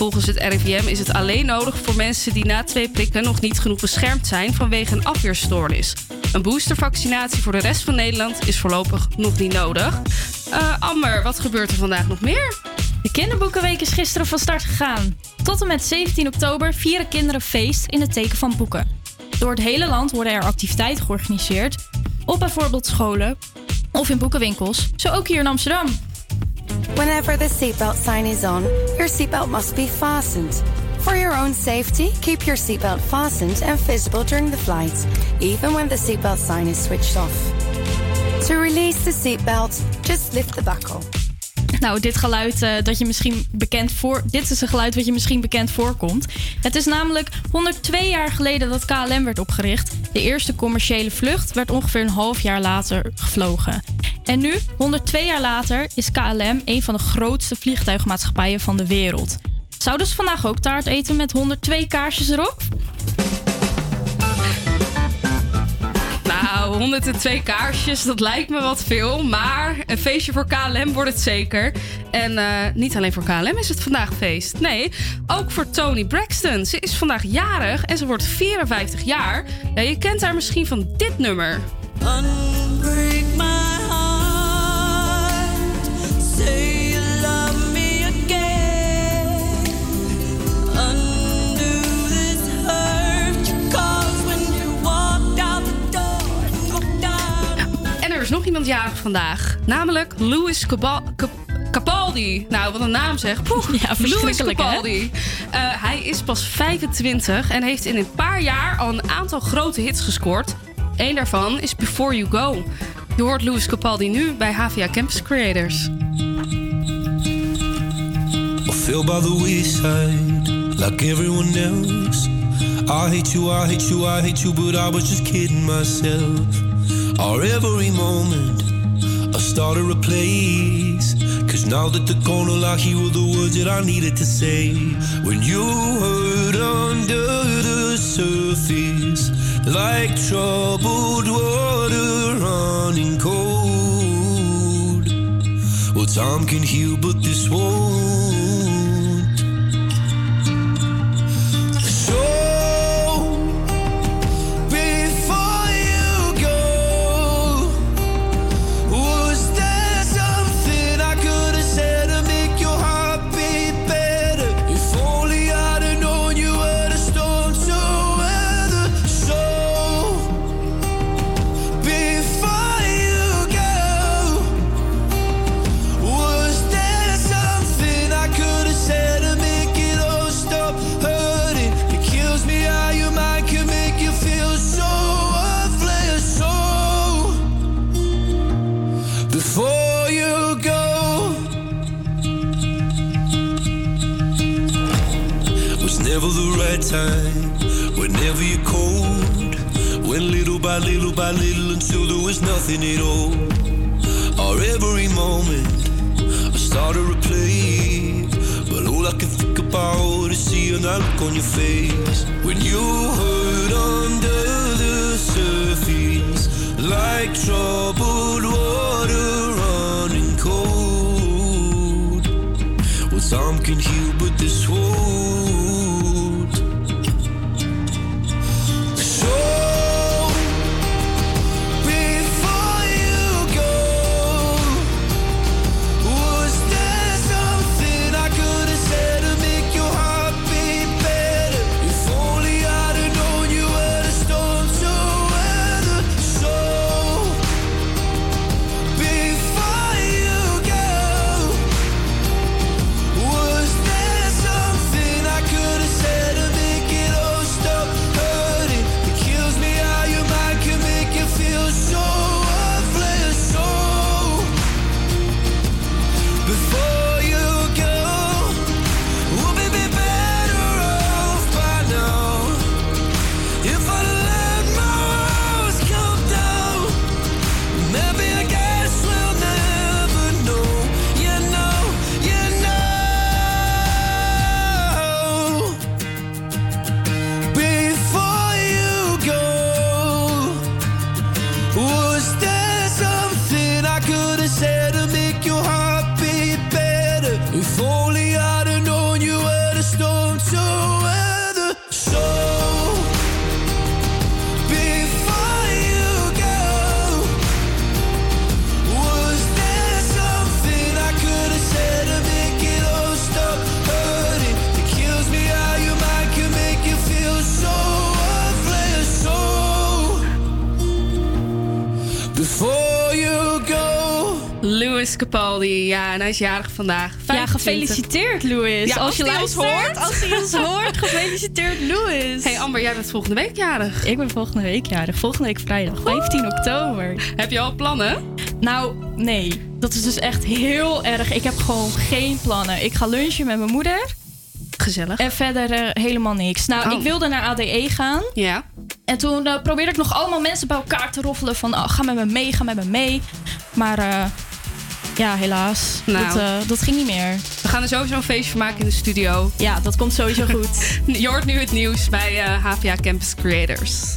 Volgens het RIVM is het alleen nodig voor mensen die na twee prikken nog niet genoeg beschermd zijn vanwege een afweerstoornis. Een boostervaccinatie voor de rest van Nederland is voorlopig nog niet nodig. Eh, Amber, wat gebeurt er vandaag nog meer? De kinderboekenweek is gisteren van start gegaan. Tot en met 17 oktober vieren kinderen feest in het teken van boeken. Door het hele land worden er activiteiten georganiseerd. Op bijvoorbeeld scholen of in boekenwinkels. Zo ook hier in Amsterdam. Whenever the seatbelt sign is on, your seatbelt must be fastened. For your own safety, keep your seatbelt fastened and visible during the flight, even when the seatbelt sign is switched off. To release the seatbelt, just lift the buckle. Nou, dit geluid eh, dat je misschien bekend voor. Dit is een geluid wat je misschien bekend voorkomt. Het is namelijk 102 jaar geleden dat KLM werd opgericht. De eerste commerciële vlucht werd ongeveer een half jaar later gevlogen. En nu, 102 jaar later, is KLM een van de grootste vliegtuigmaatschappijen van de wereld. Zouden ze vandaag ook taart eten met 102 kaarsjes erop? Nou, 102 kaarsjes, dat lijkt me wat veel. Maar een feestje voor KLM wordt het zeker. En eh, niet alleen voor KLM is het vandaag feest. Nee, ook voor Tony Braxton. Ze is vandaag jarig en ze wordt 54 jaar. Ja, je kent haar misschien van dit nummer. Unbreak my heart, is nog iemand jarig vandaag. Namelijk Louis Capaldi. Nou, wat een naam zeg. Poeh, Ja, Louis? Capaldi. Eh, hij is pas 25 en heeft in een paar jaar al een aantal grote hits gescoord. Eén daarvan is Before You Go. Je hoort Louis Capaldi nu bij HVA Campus Creators. I fell by the wayside like everyone else. I hate you, I hate you, I hate you, but I was just kidding myself. Our every moment, I started a place. Cause now that the corner I hear were the words that I needed to say. When you hurt under the surface, like troubled water running cold. Well, time can heal, but little by little until there was nothing at all. Our every moment. I started to play, but all I can think about is seeing that look on your face when you hurt under the surface, like troubled water running cold. Well, time can heal, but this won't. Capaldi, ja, en hij is jarig vandaag. Ja, 25. gefeliciteerd, Louis. Ja, als je ons hoort. als hij ons hoort, gefeliciteerd, Louis. Hey Amber, jij bent volgende week jarig. Ik ben volgende week jarig. Volgende week vrijdag, 15 oktober. Heb je al plannen? Nou, nee. Dat is dus echt heel erg. Ik heb gewoon geen plannen. Ik ga lunchen met mijn moeder. Gezellig. En verder eh, helemaal niks. Nou, Oh. ik wilde naar ADE gaan. Ja. En toen eh, probeerde ik nog allemaal mensen bij elkaar te roffelen van... Oh, ga met me mee, ga met me mee. Maar eh, ja, helaas. Nou. Dat, eh, dat ging niet meer. We gaan er sowieso een feestje van maken in de studio. Ja, dat komt sowieso goed. Je hoort nu het nieuws bij eh, HVA Campus Creators.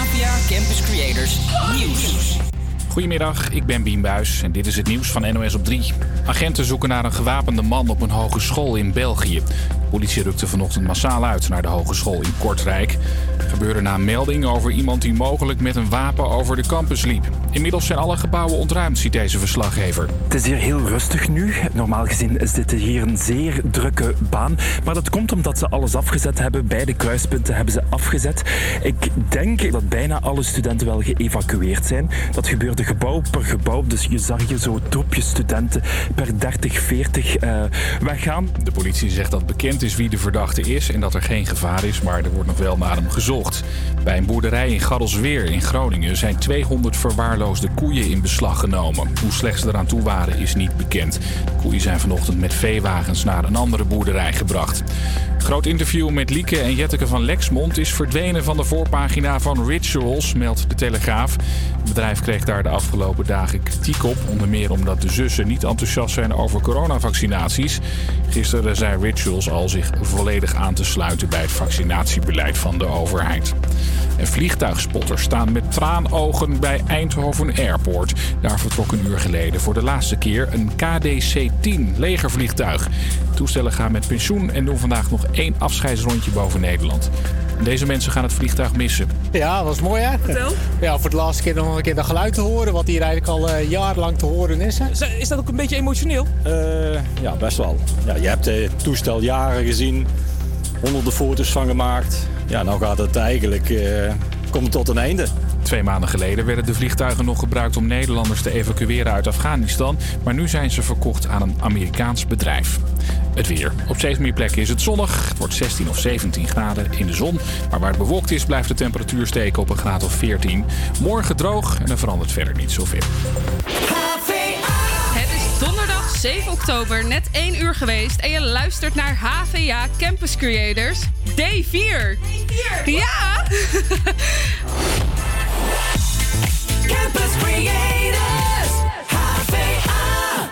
APA Campus Creators Nieuws. Goedemiddag, ik ben Bien Buis en dit is het nieuws van NOS op 3. Agenten zoeken naar een gewapende man op een hogeschool in België. De politie rukte vanochtend massaal uit naar de hogeschool in Kortrijk. Het gebeurde na een melding over iemand die mogelijk met een wapen over de campus liep. Inmiddels zijn alle gebouwen ontruimd, ziet deze verslaggever. Het is hier heel rustig nu. Normaal gezien is dit hier een zeer drukke baan. Maar dat komt omdat ze alles afgezet hebben. Beide kruispunten hebben ze afgezet. Ik denk dat bijna alle studenten wel geëvacueerd zijn. Dat gebeurde gebouw per gebouw. Dus je zag hier zo troepjes studenten per 30, 40 eh, weggaan. De politie zegt dat bekend is wie de verdachte is en dat er geen gevaar is, maar er wordt nog wel naar hem gezocht. Bij een boerderij in Garrelsweer in Groningen zijn 200 verwaarloosde koeien in beslag genomen. Hoe slecht ze eraan toe waren is niet bekend. De koeien zijn vanochtend met veewagens naar een andere boerderij gebracht. Groot interview met Lieke en Jetteke van Lexmond is verdwenen van de voorpagina van Rituals, meldt de Telegraaf. Het bedrijf kreeg daar de afgelopen dagen kritiek op, onder meer omdat de zussen niet enthousiast over coronavaccinaties. Gisteren zei Rituals al zich volledig aan te sluiten bij het vaccinatiebeleid van de overheid. En vliegtuigspotters staan met traanogen bij Eindhoven Airport. Daar vertrok een uur geleden voor de laatste keer een KDC-10 legervliegtuig. Toestellen gaan met pensioen en doen vandaag nog één afscheidsrondje boven Nederland. Deze mensen gaan het vliegtuig missen. Ja, dat was mooi hè? Vertel. Ja, voor de laatste keer nog een keer dat geluid te horen, wat hier eigenlijk al eh, jarenlang te horen is. Hè? Is dat ook een beetje emotioneel? ja, best wel. Ja, je hebt het toestel jaren gezien, honderden foto's van gemaakt. Ja, nou gaat het eigenlijk eh, komt het tot een einde. Twee maanden geleden werden de vliegtuigen nog gebruikt om Nederlanders te evacueren uit Afghanistan. Maar nu zijn ze verkocht aan een Amerikaans bedrijf. Het weer. Op steeds meer plekken is het zonnig. Het wordt 16 of 17 graden in de zon. Maar waar het bewolkt is, blijft de temperatuur steken op een graad of 14. Morgen droog en er verandert verder niet zoveel. Het is donderdag 7 oktober, net 1 uur geweest. En je luistert naar HVA Campus Creators Day 4. Ja! Campus Creators, HVA.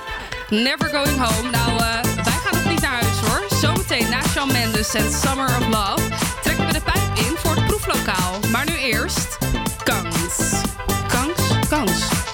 Never Going Home. Nou, eh, wij gaan nog niet naar huis hoor. Zometeen na Shawn Mendes en Summer of Love trekken we de pijp in voor het proeflokaal. Maar nu eerst kans. Kans, kans.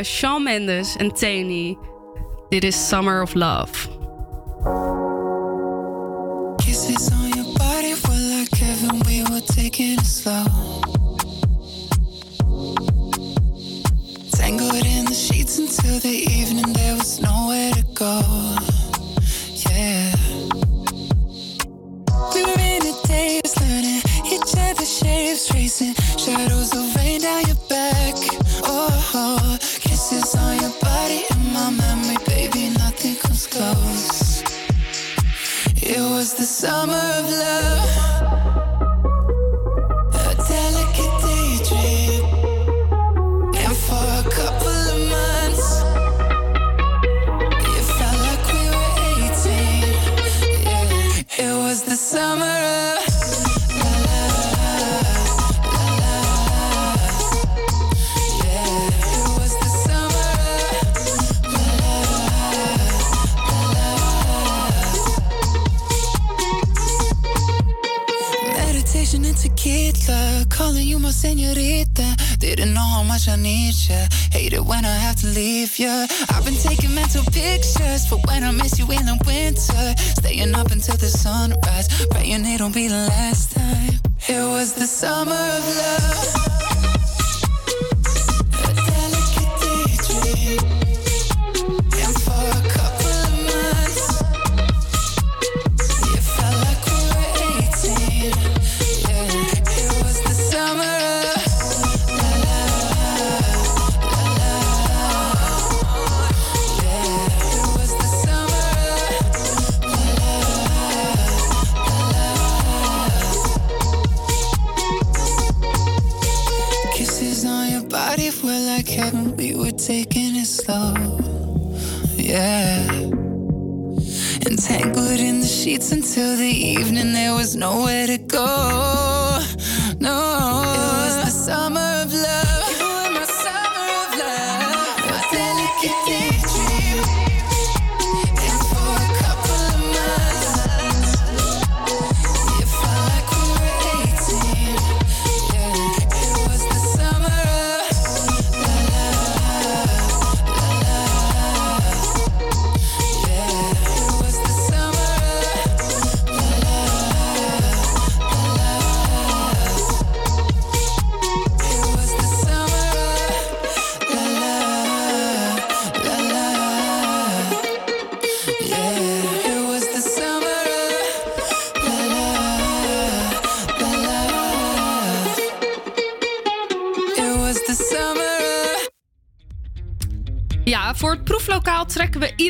Nu hoor je Shawn Mendes en Tani. Dit is Summer of Love.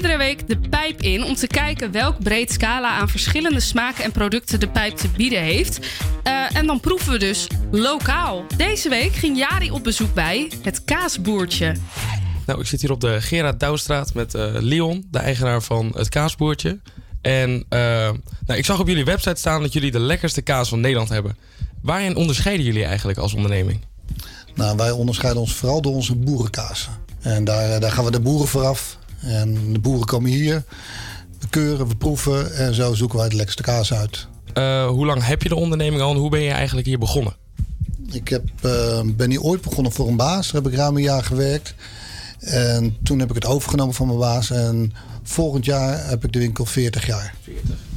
Iedere week de pijp in om te kijken welk breed scala aan verschillende smaken en producten de pijp te bieden heeft. Eh, en dan proeven we dus lokaal. Deze week ging Jari op bezoek bij het Kaasboertje. Nou, ik zit hier op de Gerard Douwstraat met eh, Leon, de eigenaar van het Kaasboertje. En eh, nou, ik zag op jullie website staan dat jullie de lekkerste kaas van Nederland hebben. Waarin onderscheiden jullie eigenlijk als onderneming? Nou, wij onderscheiden ons vooral door onze boerenkaas. En daar, daar gaan we de boeren vooraf. En de boeren komen hier, we keuren, we proeven en zo zoeken wij de lekkerste kaas uit. Eh, hoe lang heb je de onderneming al en hoe ben je eigenlijk hier begonnen? Ik heb, eh, ben hier ooit begonnen voor een baas. Daar heb ik ruim een jaar gewerkt. En toen heb ik het overgenomen van mijn baas. En volgend jaar heb ik de winkel 40 jaar.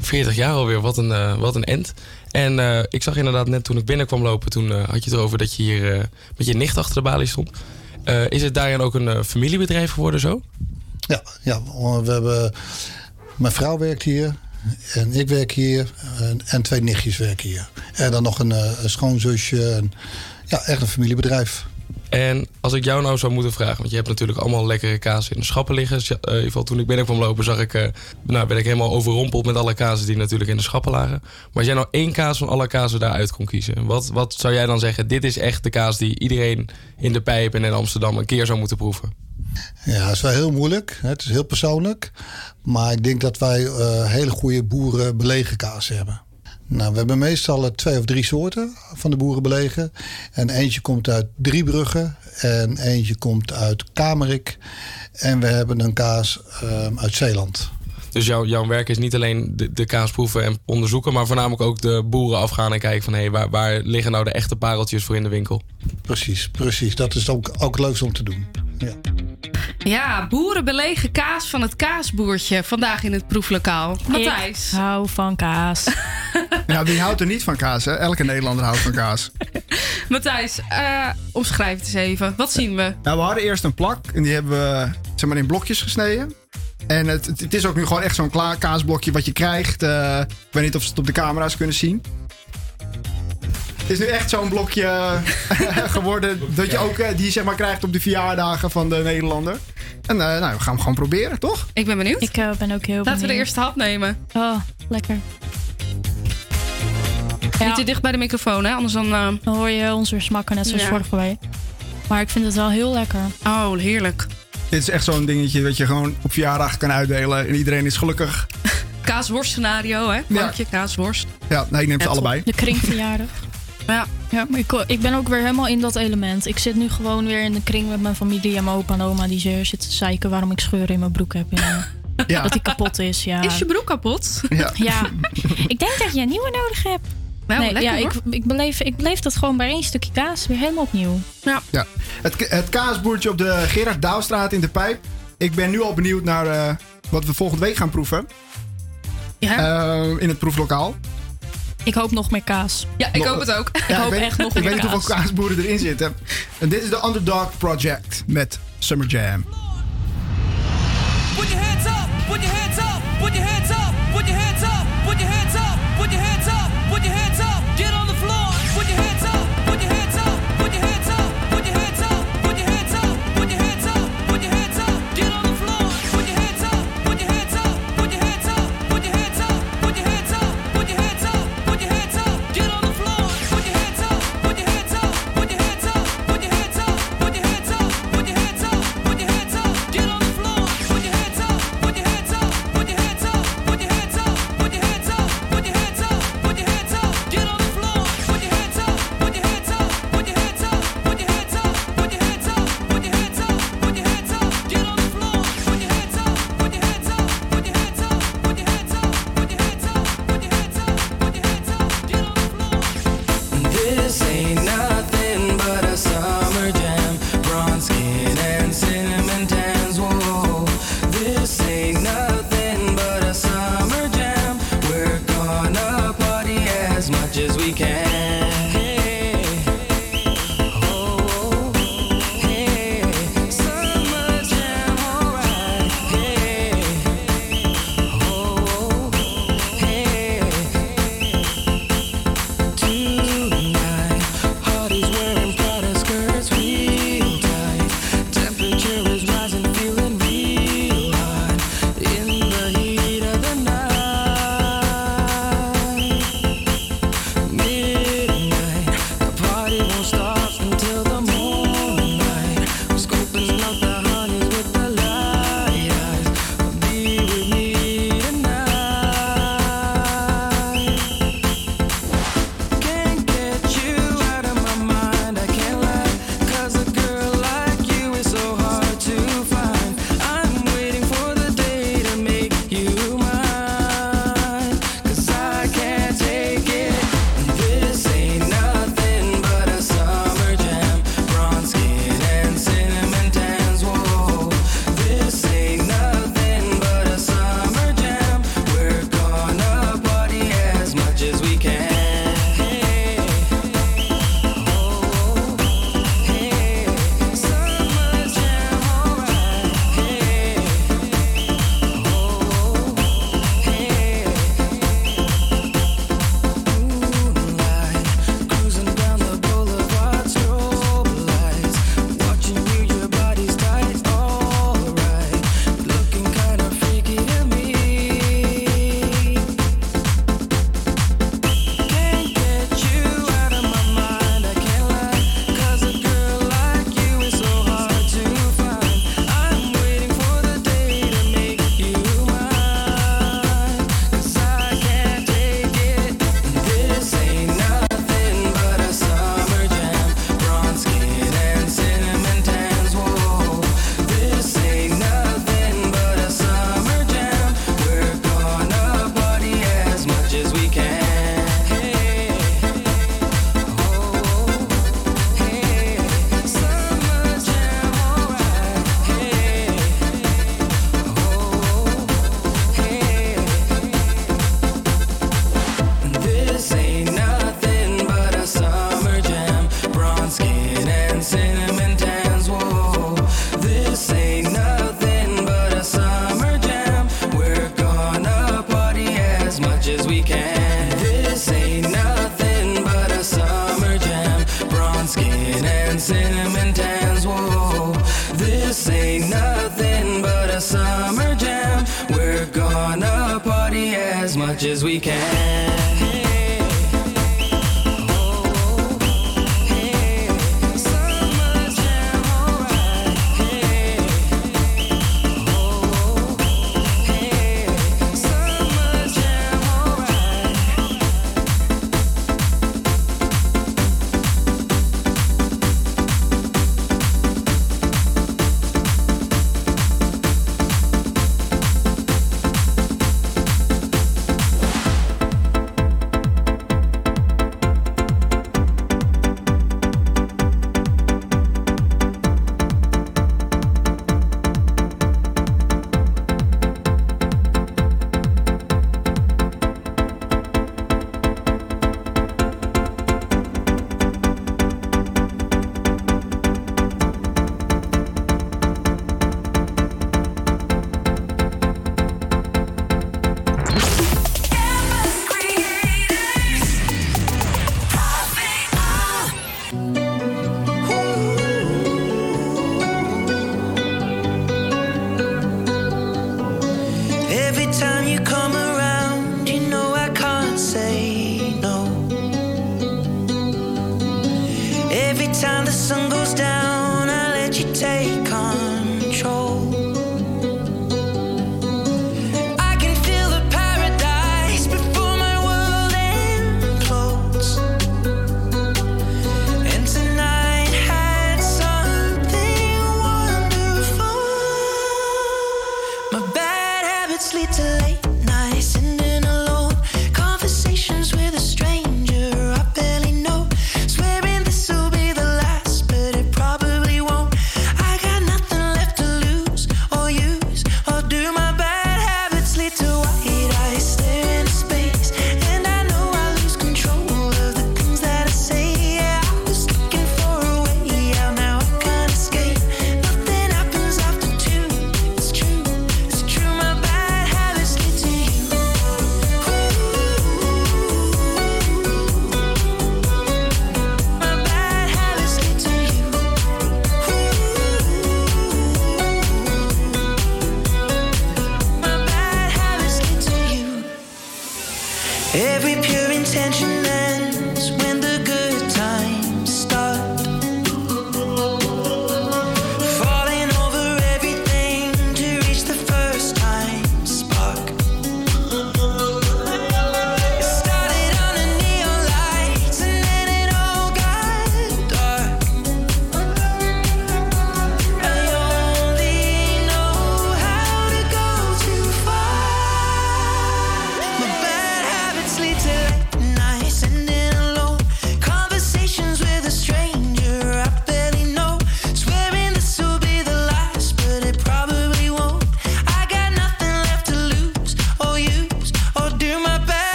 40 jaar alweer, wat een, eh, wat een end. En ik zag inderdaad net toen ik binnenkwam lopen, toen had je het erover dat je hier met je nicht achter de balie stond. Is het daarin ook een familiebedrijf geworden zo? Ja, ja, we hebben, mijn vrouw werkt hier. En ik werk hier. En, en twee nichtjes werken hier. En dan nog een, eh, een schoonzusje. En, ja, echt een familiebedrijf. En als ik jou nou zou moeten vragen, want je hebt natuurlijk allemaal lekkere kaas in de schappen liggen. Eh, in ieder geval toen ik binnenkwam lopen, zag ik, eh, nou, ben ik helemaal overrompeld met alle kazen die natuurlijk in de schappen lagen. Maar als jij nou één kaas van alle kazen daaruit kon kiezen, wat, wat zou jij dan zeggen? Dit is echt de kaas die iedereen in de pijp en in Amsterdam een keer zou moeten proeven. Ja, het is wel heel moeilijk. Het is heel persoonlijk. Maar ik denk dat wij eh, hele goede boerenbelegen kaas hebben. Nou, we hebben meestal eh, twee of drie soorten van de boerenbelegen. En eentje komt uit Driebrugge en eentje komt uit Kamerik. En we hebben een kaas eh, uit Zeeland. Dus jouw, jouw werk is niet alleen de, de kaas proeven en onderzoeken, maar voornamelijk ook de boeren afgaan en kijken van hé, waar, waar liggen nou de echte pareltjes voor in de winkel? Precies, precies. Dat is ook, ook leukste om te doen. Ja, boeren belegen kaas van het kaasboertje. Vandaag in het proeflokaal. Matthijs. Ik hou van kaas. Ja, wie houdt er niet van kaas? Hè? Elke Nederlander houdt van kaas. Matthijs, eh, omschrijf het eens even. Wat zien we? Nou, we hadden eerst een plak en die hebben we zeg maar, in blokjes gesneden. En het, het, het is ook nu gewoon echt zo'n klaar kaasblokje wat je krijgt. Eh, ik weet niet of ze het op de camera's kunnen zien. Het is nu echt zo'n blokje geworden dat je ook eh, die zeg maar krijgt op de verjaardagen van de Nederlander. En eh, nou, we gaan hem gewoon proberen, toch? Ik ben benieuwd. Ik eh, ben ook heel Laten we de benieuwd. eerste hap nemen. Oh, lekker. Niet te dicht bij de microfoon, hè? Anders dan... Dan hoor je ons weer smakken, net zoals Ja. vorige week. Maar ik vind het wel heel lekker. Oh, heerlijk. Dit is echt zo'n dingetje dat je gewoon op verjaardag kan uitdelen en iedereen is gelukkig. Kaasworst scenario, hè? Plankje, kaasworst. Ja, nee, ik neem ze allebei. De kringverjaardag. Ja. Ja, maar ik, ik ben ook weer helemaal in dat element. Ik zit nu gewoon weer in de kring met mijn familie en mijn opa en oma die ze zitten te zeiken waarom ik scheuren in mijn broek heb. Ja. Ja. Dat die kapot is, ja. Is je broek kapot? Ja. Ja. ik denk dat je een nieuwe nodig hebt. Nou, nee, lekker, ja, hoor. ik, ik, beleef, ik beleef dat gewoon bij één stukje kaas weer helemaal opnieuw. Ja. Ja. Het, het kaasboertje op de Gerard Douwstraat in de Pijp. Ik ben nu al benieuwd naar eh, wat we volgende week gaan proeven. Ja. Eh, in het proeflokaal. Ik hoop nog meer kaas. Ja, ik hoop het ook. Ik hoop weet, echt nog Ik meer weet niet kaas. hoeveel kaasboeren erin zitten. En dit is de Underdog Project met Summer Jam. Put your hands up, put your hands up, put your hands up,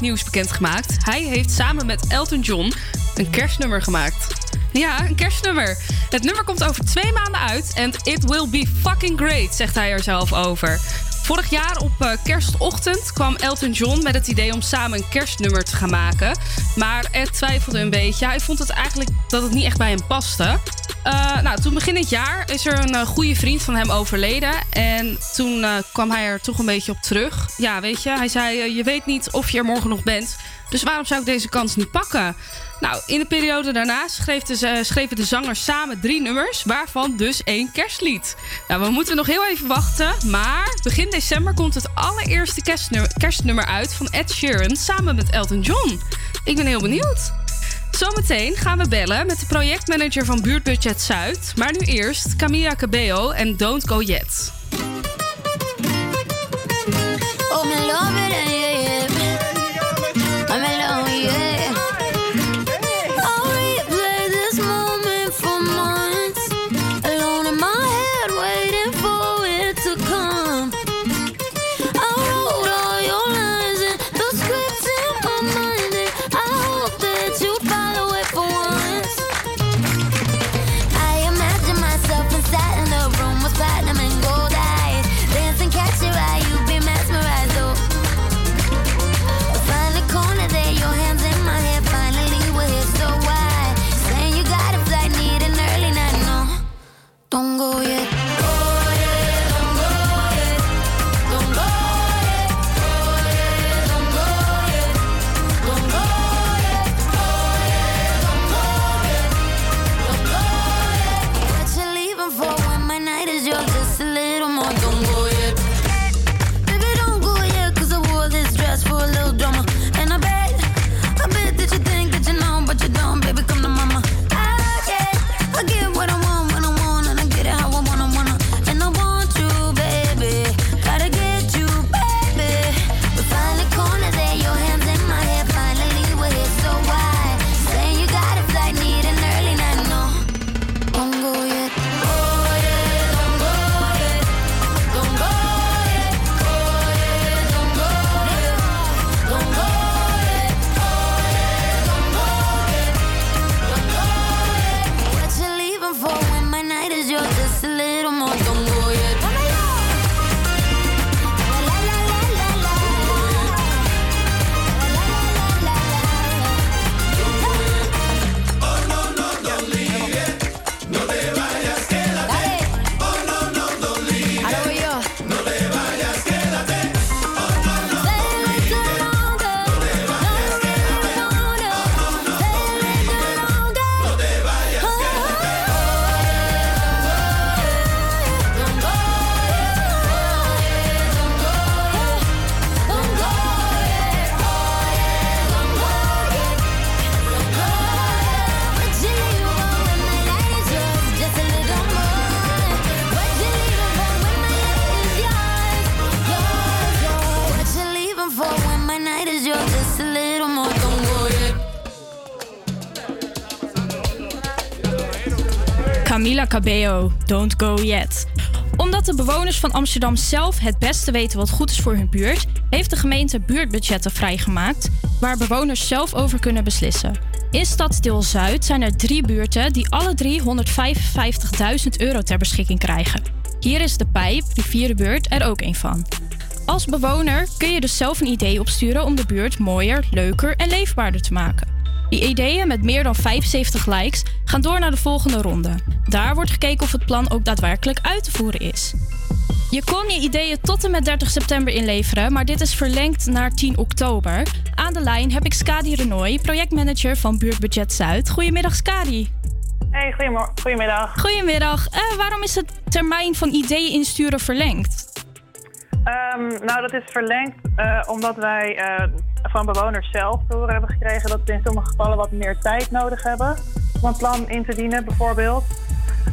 nieuws bekendgemaakt. Hij heeft samen met Elton John een kerstnummer gemaakt. Ja, een kerstnummer. Het nummer komt over twee maanden uit en it will be fucking great, zegt hij er zelf over. Vorig jaar op eh, kerstochtend kwam Elton John met het idee om samen een kerstnummer te gaan maken. Maar Ed twijfelde een beetje. Hij vond het eigenlijk dat het niet echt bij hem paste. Nou, toen begin dit jaar is er een eh, goede vriend van hem overleden. En toen eh, kwam hij er toch een beetje op terug. Ja, weet je, hij zei: eh, Je weet niet of je er morgen nog bent. Dus waarom zou ik deze kans niet pakken? Nou, in de periode daarna schreef de, schreven de zangers samen drie nummers, waarvan dus één kerstlied. Nou, we moeten nog heel even wachten, maar begin december komt het allereerste kerstnummer, kerstnummer uit van Ed Sheeran samen met Elton John. Ik ben heel benieuwd. Zometeen gaan we bellen met de projectmanager van Buurtbudget Zuid. Maar nu eerst Camilla Cabello en Don't Go Yet. Cabello, Don't Go Yet. Omdat de bewoners van Amsterdam zelf het beste weten wat goed is voor hun buurt, heeft de gemeente buurtbudgetten vrijgemaakt waar bewoners zelf over kunnen beslissen. In Stadsdeel Zuid zijn er drie buurten die alle drie 155.000 euro ter beschikking krijgen. Hier is de Pijp, Rivierenbuurt, er ook een van. Als bewoner kun je dus zelf een idee opsturen om de buurt mooier, leuker en leefbaarder te maken. Die ideeën met meer dan 75 likes gaan door naar de volgende ronde. Daar wordt gekeken of het plan ook daadwerkelijk uit te voeren is. Je kon je ideeën tot en met 30 september inleveren, maar dit is verlengd naar 10 oktober. Aan de lijn heb ik Skadi Renoy, projectmanager van Buurtbudget Zuid. Goedemiddag Skadi. Hey, goedemiddag. Goedemiddag. Eh, waarom is het termijn van ideeën insturen verlengd? Ehm, nou, dat is verlengd eh, omdat wij eh, van bewoners zelf te horen hebben gekregen dat ze in sommige gevallen wat meer tijd nodig hebben om een plan in te dienen, bijvoorbeeld.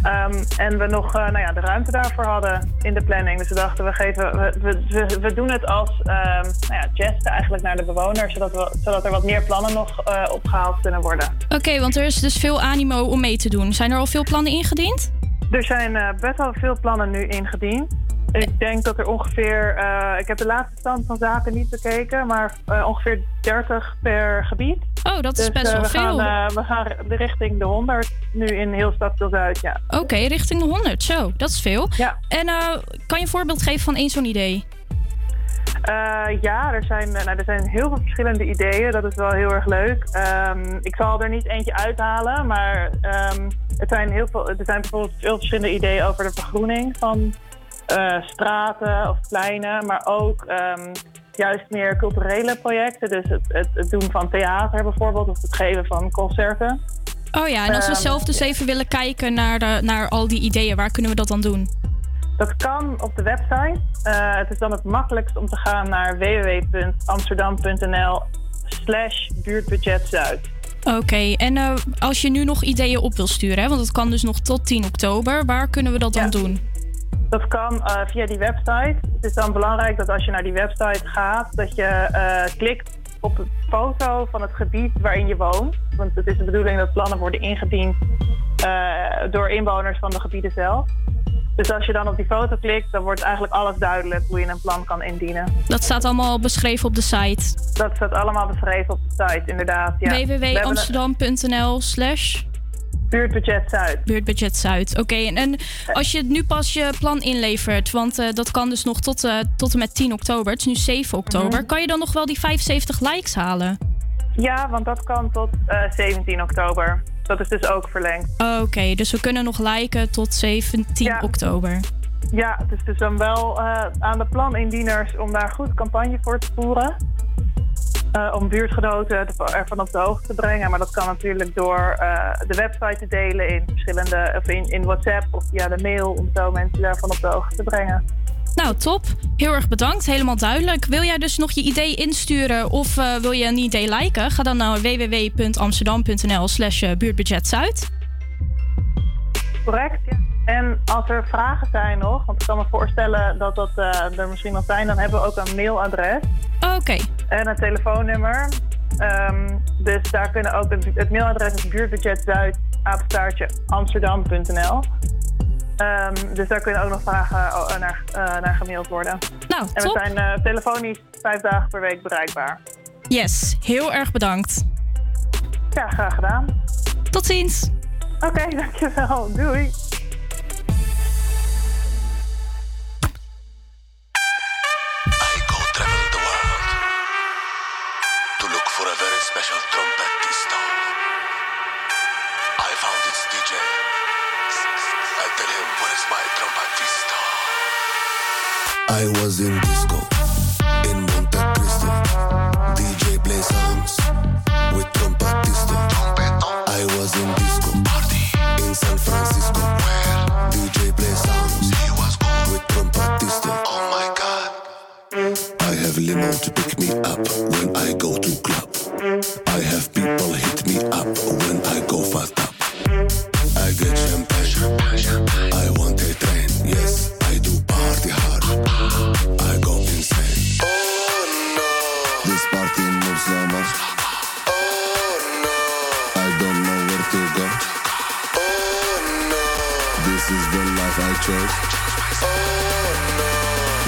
Ehm, en we nog eh, nou ja, de ruimte daarvoor hadden in de planning. Dus we dachten, we, geven, we, we, we, doen het als ehm nou ja, gesten eigenlijk naar de bewoners, zodat, we, zodat er wat meer plannen nog eh, opgehaald kunnen worden. Oké, want er is dus veel animo om mee te doen. Zijn er al veel plannen ingediend? Er zijn eh, best wel veel plannen nu ingediend. Ik denk dat er ongeveer, eh, ik heb de laatste stand van zaken niet bekeken, maar eh, ongeveer 30 per gebied. Oh, dat is Dus, best eh, wel we veel. Gaan, eh, we gaan de richting de 100 nu in heel Stadsdeel Zuid, ja. Oké, richting de 100. Zo, dat is veel. Ja. En eh, kan je een voorbeeld geven van één zo'n idee? Eh, ja, er zijn, eh, nou, er zijn heel veel verschillende ideeën. Dat is wel heel erg leuk. Ehm, ik zal er niet eentje uithalen, maar het zijn heel veel, er zijn bijvoorbeeld veel verschillende ideeën over de vergroening van eh, straten of pleinen, maar ook ehm, juist meer culturele projecten. Dus het, het, het doen van theater bijvoorbeeld of het geven van concerten. Oh ja, en als we Ehm, zelf dus even willen kijken naar, de, naar al die ideeën, waar kunnen we dat dan doen? Dat kan op de website. Eh, het is dan het makkelijkst om te gaan naar www.amsterdam.nl slash buurtbudgetzuid. Oké, en eh, als je nu nog ideeën op wil sturen, hè, want dat kan dus nog tot 10 oktober, waar kunnen we dat dan doen? Dat kan eh, via die website. Het is dan belangrijk dat als je naar die website gaat, dat je eh, klikt op een foto van het gebied waarin je woont. Want het is de bedoeling dat plannen worden ingediend eh, door inwoners van de gebieden zelf. Dus als je dan op die foto klikt, dan wordt eigenlijk alles duidelijk hoe je een plan kan indienen. Dat staat allemaal beschreven op de site. Dat staat allemaal beschreven op de site, inderdaad. Ja. Www.amsterdam.nl slash Buurtbudget Zuid. Buurtbudget Zuid. Oké, en, en als je nu pas je plan inlevert, want eh, dat kan dus nog tot, eh, tot en met 10 oktober, het is nu 7 oktober, Mhm. kan je dan nog wel die 75 likes halen? Ja, want dat kan tot eh, 17 oktober. Dat is dus ook verlengd. Oké, dus we kunnen nog liken tot 17 oktober. Ja, het is dus dan wel eh, aan de planindieners om daar goed campagne voor te voeren. Eh, om buurtgenoten te- ervan op de hoogte te brengen. Maar dat kan natuurlijk door eh, de website te delen in verschillende, of in, in WhatsApp of via de mail. Om zo mensen daarvan op de hoogte te brengen. Nou, top. Heel erg bedankt. Helemaal duidelijk. Wil jij dus nog je idee insturen of eh, wil je een idee liken? Ga dan naar www.amsterdam.nl slash buurtbudgetzuid. Correct, ja. En als er vragen zijn nog, want ik kan me voorstellen dat dat eh, er misschien nog zijn, dan hebben we ook een mailadres. Oké. En een telefoonnummer. Ehm, dus daar kunnen ook, het, het mailadres is buurtbudgetzuid, apenstaartje, amsterdam.nl. Ehm, dus daar kunnen ook nog vragen oh, naar, eh, naar gemaild worden. Nou, en top. we zijn eh, telefonisch vijf dagen per week bereikbaar. Yes, heel erg bedankt. Ja, graag gedaan. Tot ziens. Oké, dankjewel. Doei. I was in disco in Monte Cristo. DJ play songs with trumpetista. I was in disco party in San Francisco. Where DJ play songs with trumpetista. Oh my God. I have limo to pick me up when I go to club. I have people hit me up when I go fast up. I get champagne. I want the life I chose. Oh no.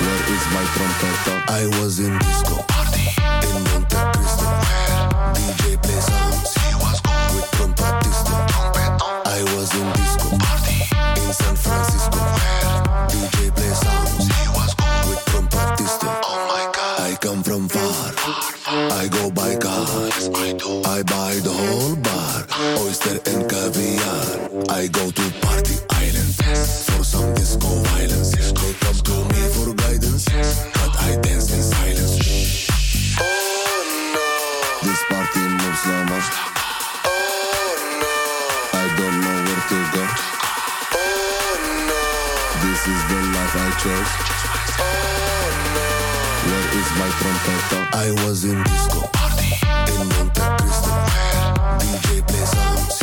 Where is my trumpet? I was in disco in Monte Cristo. DJ play songs with trumpetista. I was in disco in San Francisco. This I don't know where to go. Oh no, this is the life I chose. Oh no, where is my trumpet? I was in disco party in Monte Cristo. Where? DJ play songs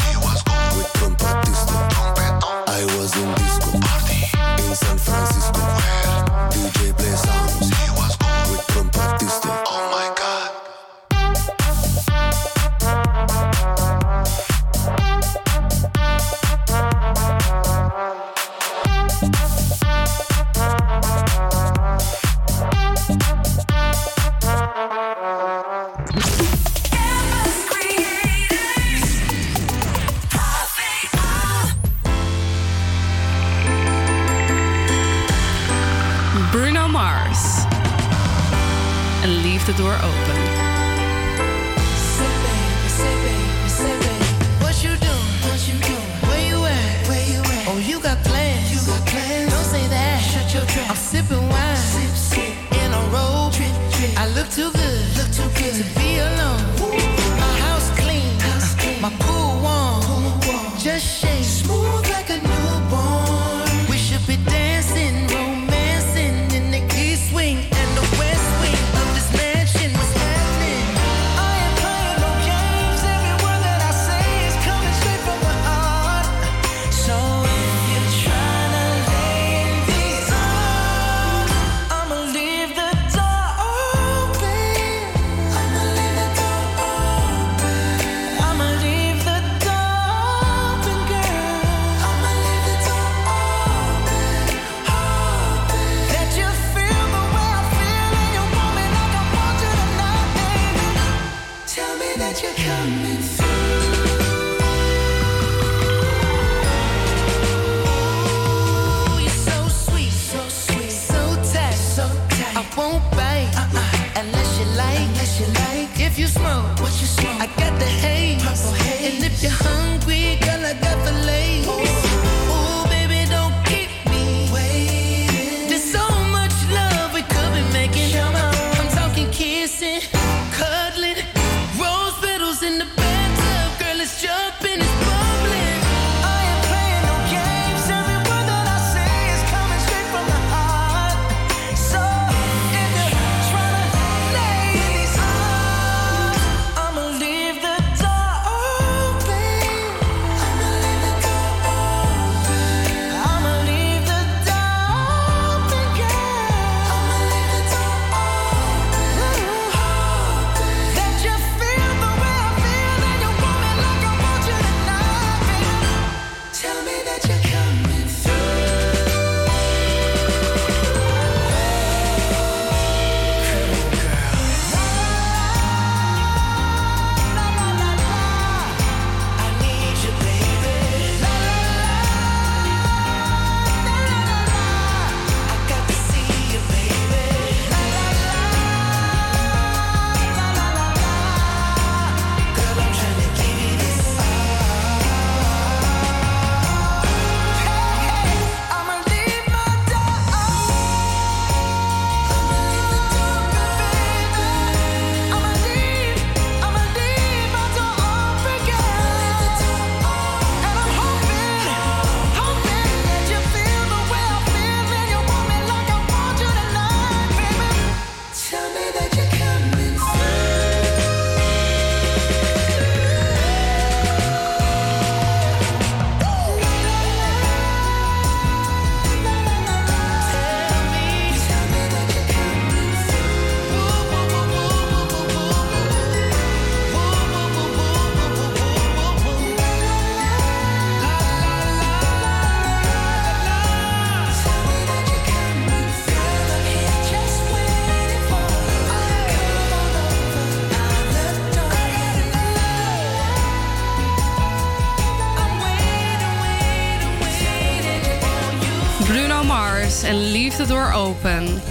Door Open.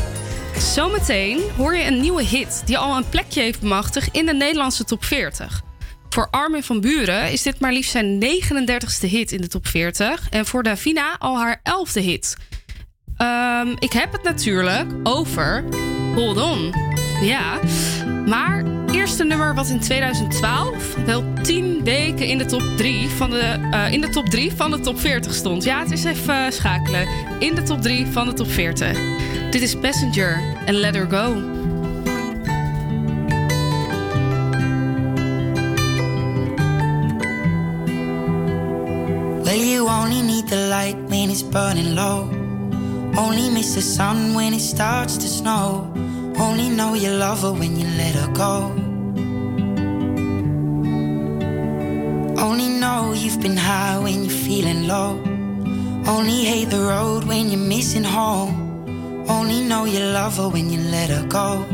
Zometeen hoor je een nieuwe hit die al een plekje heeft bemachtigd in de Nederlandse top 40. Voor Armin van Buren is dit maar liefst zijn 39ste hit in de top 40 en voor Davina al haar 11e hit. Ehm, ik heb het natuurlijk over Hold On. Ja, maar eerste nummer wat in 2012 wel 10 weken in de top 3 van de, eh, in de, top 3 van de top 40 stond. Ja, het is even eh, schakelen. In de top 3 van de top 40. Dit is Passenger en Let Her Go. Well, you only need the light when it's burning low. Only miss the sun when it starts to snow. Only know you love her when you let her go. You've been high when you're feeling low. Only hate the road when you're missing home. Only know you love her when you let her go.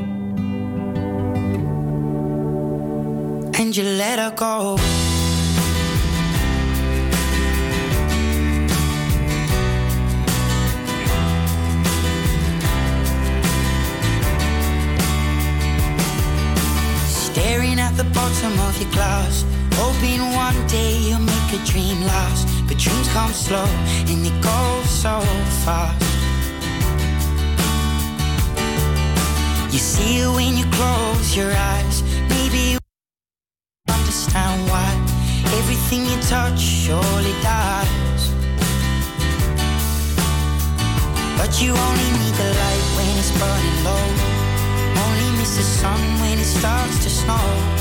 And you let her go. Staring at the bottom of your glass. Hoping one day you'll make a dream last. But dreams come slow and they go so fast. You see it when you close your eyes. Maybe you understand why everything you touch surely dies. But you only need the light when it's burning low. Only miss the sun when it starts to snow.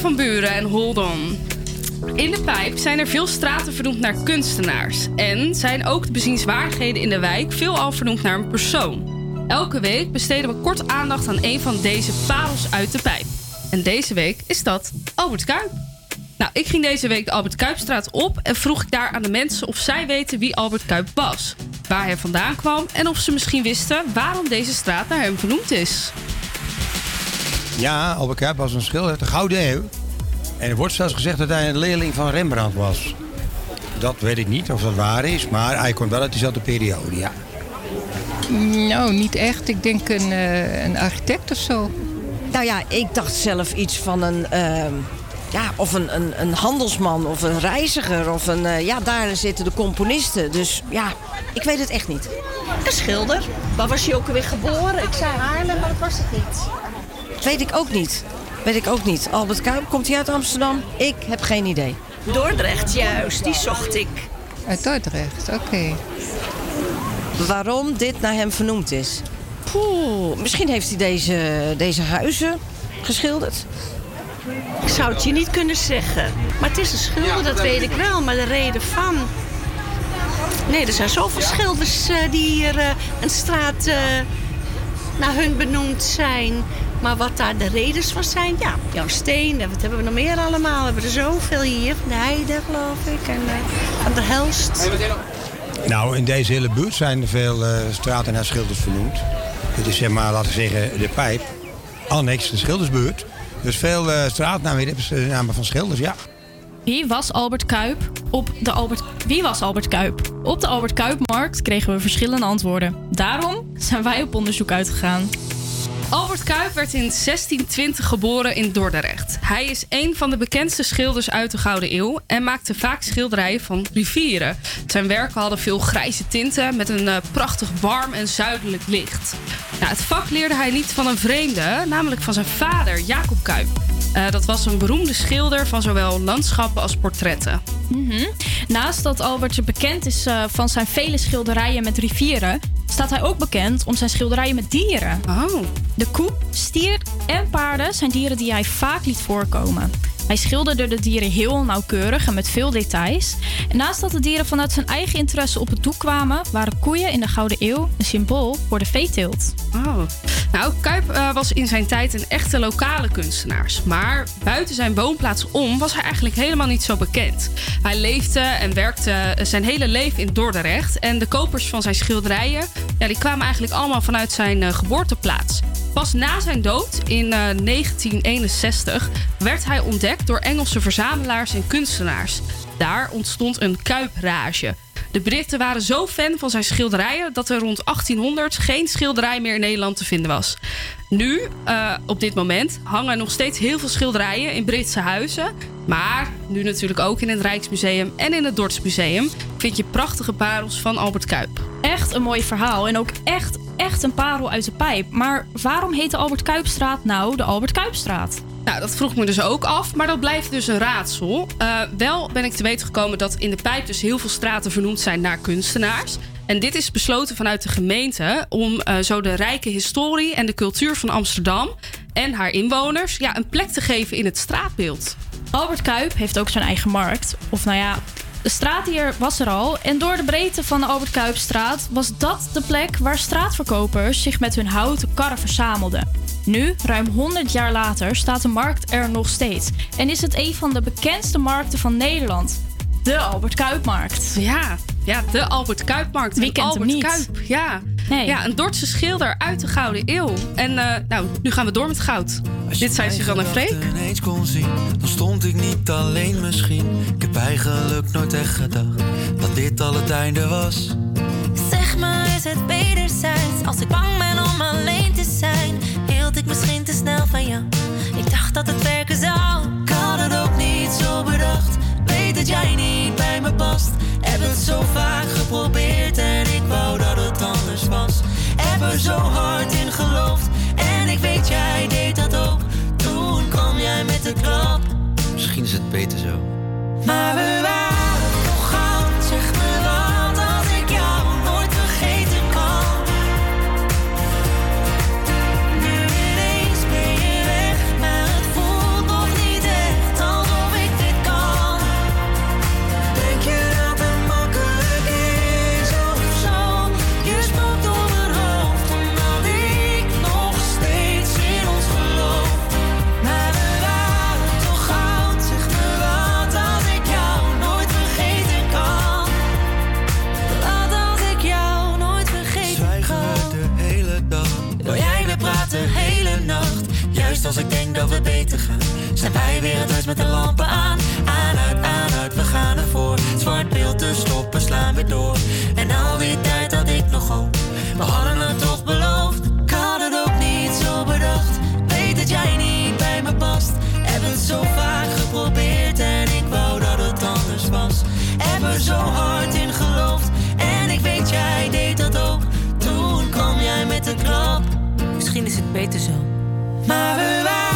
Van Buren en Hold On. In de pijp zijn er veel straten vernoemd naar kunstenaars. En zijn ook de bezienswaardigheden in de wijk veelal vernoemd naar een persoon. Elke week besteden we kort aandacht aan een van deze parels uit de pijp. En deze week is dat Albert Kuip. Nou, ik ging deze week de Albert Kuipstraat op en vroeg ik daar aan de mensen of zij weten wie Albert Kuip was, waar hij vandaan kwam en of ze misschien wisten waarom deze straat naar hem vernoemd is. Ja, Albert Kuip was een schilder uit de Gouden Eeuw. En er wordt zelfs gezegd dat hij een leerling van Rembrandt was. Dat weet ik niet of dat waar is, maar hij komt wel uit diezelfde periode, ja. Nou, niet echt. Ik denk een, eh, een architect of zo. Nou ja, ik dacht zelf iets van een. ehm, ja, of een, een, een handelsman of een reiziger. Of een. eh, ja, daar zitten de componisten. Dus ja, ik weet het echt niet. Een schilder. Waar was hij ook alweer geboren? Ik zei Haarlem, maar dat was het niet. Weet ik ook niet. Weet ik ook niet. Albert Kuip, komt hij uit Amsterdam? Ik heb geen idee. Dordrecht, juist. Die zocht ik. Uit Dordrecht, oké. Waarom dit naar hem vernoemd is? Poeh, misschien heeft hij deze, deze huizen geschilderd. Ik zou het je niet kunnen zeggen. Maar het is een schilder, dat weet ik wel. Maar de reden van... Nee, er zijn zoveel schilders eh, die hier eh, een straat eh, naar hun benoemd zijn. Maar wat daar de redens van zijn, ja, Jan Steen, en wat hebben we nog meer allemaal? We hebben er zoveel hier. Van de Heide, geloof ik, en eh, van der Helst. Nou, in deze hele buurt zijn er veel eh, straten naar schilders vernoemd. Dit is zeg maar, laten we zeggen, de pijp. Annex, de schildersbuurt. Dus veel eh straatnamen hebben ze namen van schilders, ja. Wie was Albert Kuip op de Albert Wie was Albert Kuip? Op de Albert Kuipmarkt kregen we verschillende antwoorden. Daarom zijn wij op onderzoek uitgegaan. Albert Kuip werd in 1620 geboren in Dordrecht. Hij is een van de bekendste schilders uit de Gouden Eeuw en maakte vaak schilderijen van rivieren. Zijn werken hadden veel grijze tinten met een eh, prachtig warm en zuidelijk licht. Nou, het vak leerde hij niet van een vreemde, namelijk van zijn vader Jacob Kuip. Eh, dat was een beroemde schilder van zowel landschappen als portretten. Mhm. Naast dat Albertje bekend is eh, van zijn vele schilderijen met rivieren, staat hij ook bekend om zijn schilderijen met dieren. Oh. De koe, stier en paarden zijn dieren die hij vaak liet voorkomen. Hij schilderde de dieren heel nauwkeurig en met veel details. En naast dat de dieren vanuit zijn eigen interesse op het doek kwamen, waren koeien in de Gouden Eeuw een symbool voor de veeteelt. Oh. Nou, Kuip eh, was in zijn tijd een echte lokale kunstenaar. Maar buiten zijn woonplaats om was hij eigenlijk helemaal niet zo bekend. Hij leefde en werkte eh, zijn hele leven in Dordrecht. En de kopers van zijn schilderijen die kwamen eigenlijk allemaal vanuit zijn eh, geboorteplaats. Pas na zijn dood in eh, 1961 werd hij ontdekt door Engelse verzamelaars en kunstenaars. Daar ontstond een kuiprage. De Britten waren zo fan van zijn schilderijen dat er rond 1800 geen schilderij meer in Nederland te vinden was. Nu, eh, op dit moment, hangen nog steeds heel veel schilderijen in Britse huizen. Maar nu natuurlijk ook in het Rijksmuseum en in het Dordsmuseum vind je prachtige parels van Albert Kuip. Echt een mooi verhaal en ook echt, echt een parel uit de pijp. Maar waarom heet de Albert Kuipstraat nou de Albert Kuipstraat? Nou, dat vroeg me dus ook af, maar dat blijft dus een raadsel. Eh, wel ben ik te weten gekomen dat in de pijp dus heel veel straten vernoemd zijn naar kunstenaars. En dit is besloten vanuit de gemeente om eh, zo de rijke historie en de cultuur van Amsterdam en haar inwoners ja, een plek te geven in het straatbeeld. Albert Kuip heeft ook zijn eigen markt. Of nou ja, de straat hier was er al. En door de breedte van de Albert Kuipstraat was dat de plek waar straatverkopers zich met hun houten karren verzamelden. Nu, ruim 100 jaar later, staat de markt er nog steeds. En is het een van de bekendste markten van Nederland. de Albert Kuipmarkt. Ja, ja de Albert Kuipmarkt. Wie En kent hem Albert niet? Kuip, ja. Nee. ja, een Dordtse schilder uit de Gouden Eeuw. En eh, nou, nu gaan we door met goud. Dit zijn Suzanne en Freek. ineens kon zien, dan stond ik niet alleen misschien. Ik heb eigenlijk nooit echt gedacht dat dit al het einde was. Zeg maar, is het wederzijds? Als ik bang ben om alleen te zijn, hield ik misschien te snel van jou. Ik dacht dat het werken zou. Ik had het ook niet zo bedacht. Weet dat jij niet bij me past. Heb het zo vaak geprobeerd en ik wou dat het anders was. Heb er zo hard in geloofd en ik weet jij deed dat ook. Toen kwam jij met de klap. Misschien is het beter zo. Maar we waren dat we beter gaan, zijn wij weer het huis met de lampen aan. Aan, uit, aan, uit, we gaan ervoor. Zwart beeld te stoppen, slaan we door. En al die tijd had ik nog hoop. We hadden het toch beloofd. Ik had het ook niet zo bedacht. Weet dat jij niet bij me past. Heb het zo vaak geprobeerd en ik wou dat het anders was. Heb er zo hard in geloofd en ik weet jij deed dat ook. Toen kwam jij met de klap. Misschien is het beter zo. Maar we waren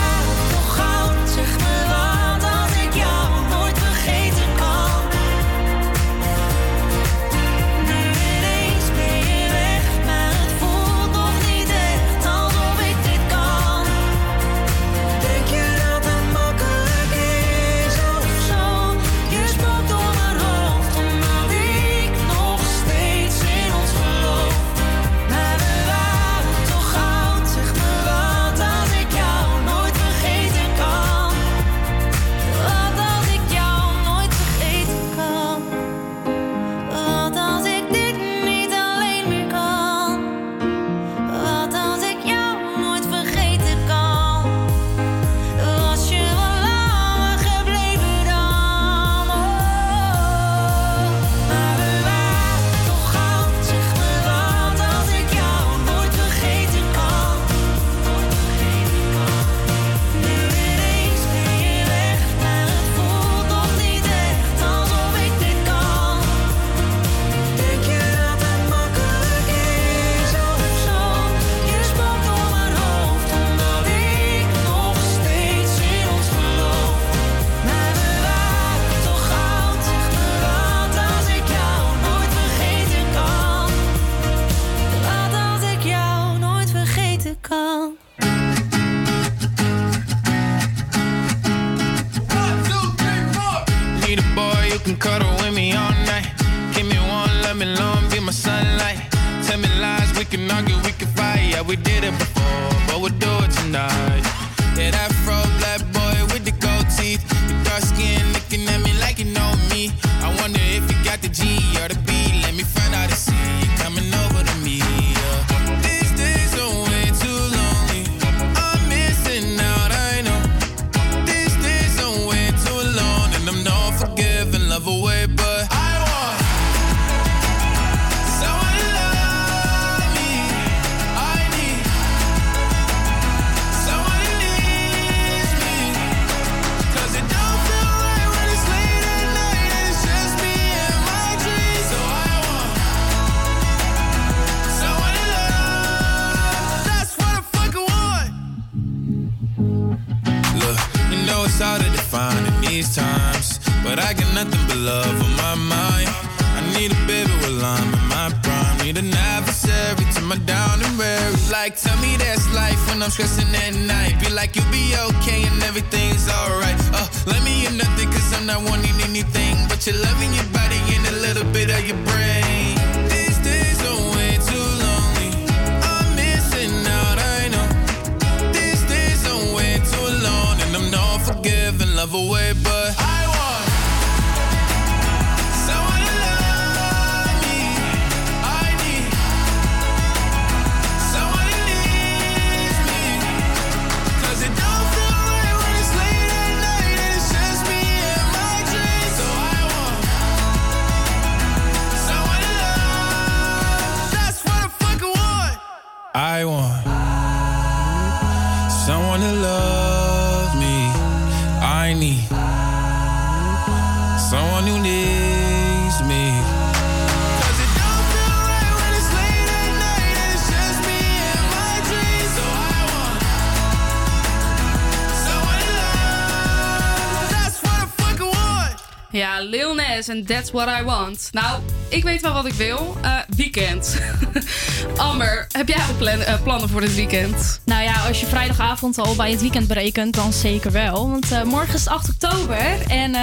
That's What I Want. Nou, ik weet wel wat ik wil. Eh, weekend. Amber, heb jij al plan- eh, plannen voor dit weekend? Nou ja, als je vrijdagavond al bij het weekend berekent, dan zeker wel. Want eh, morgen is 8 oktober en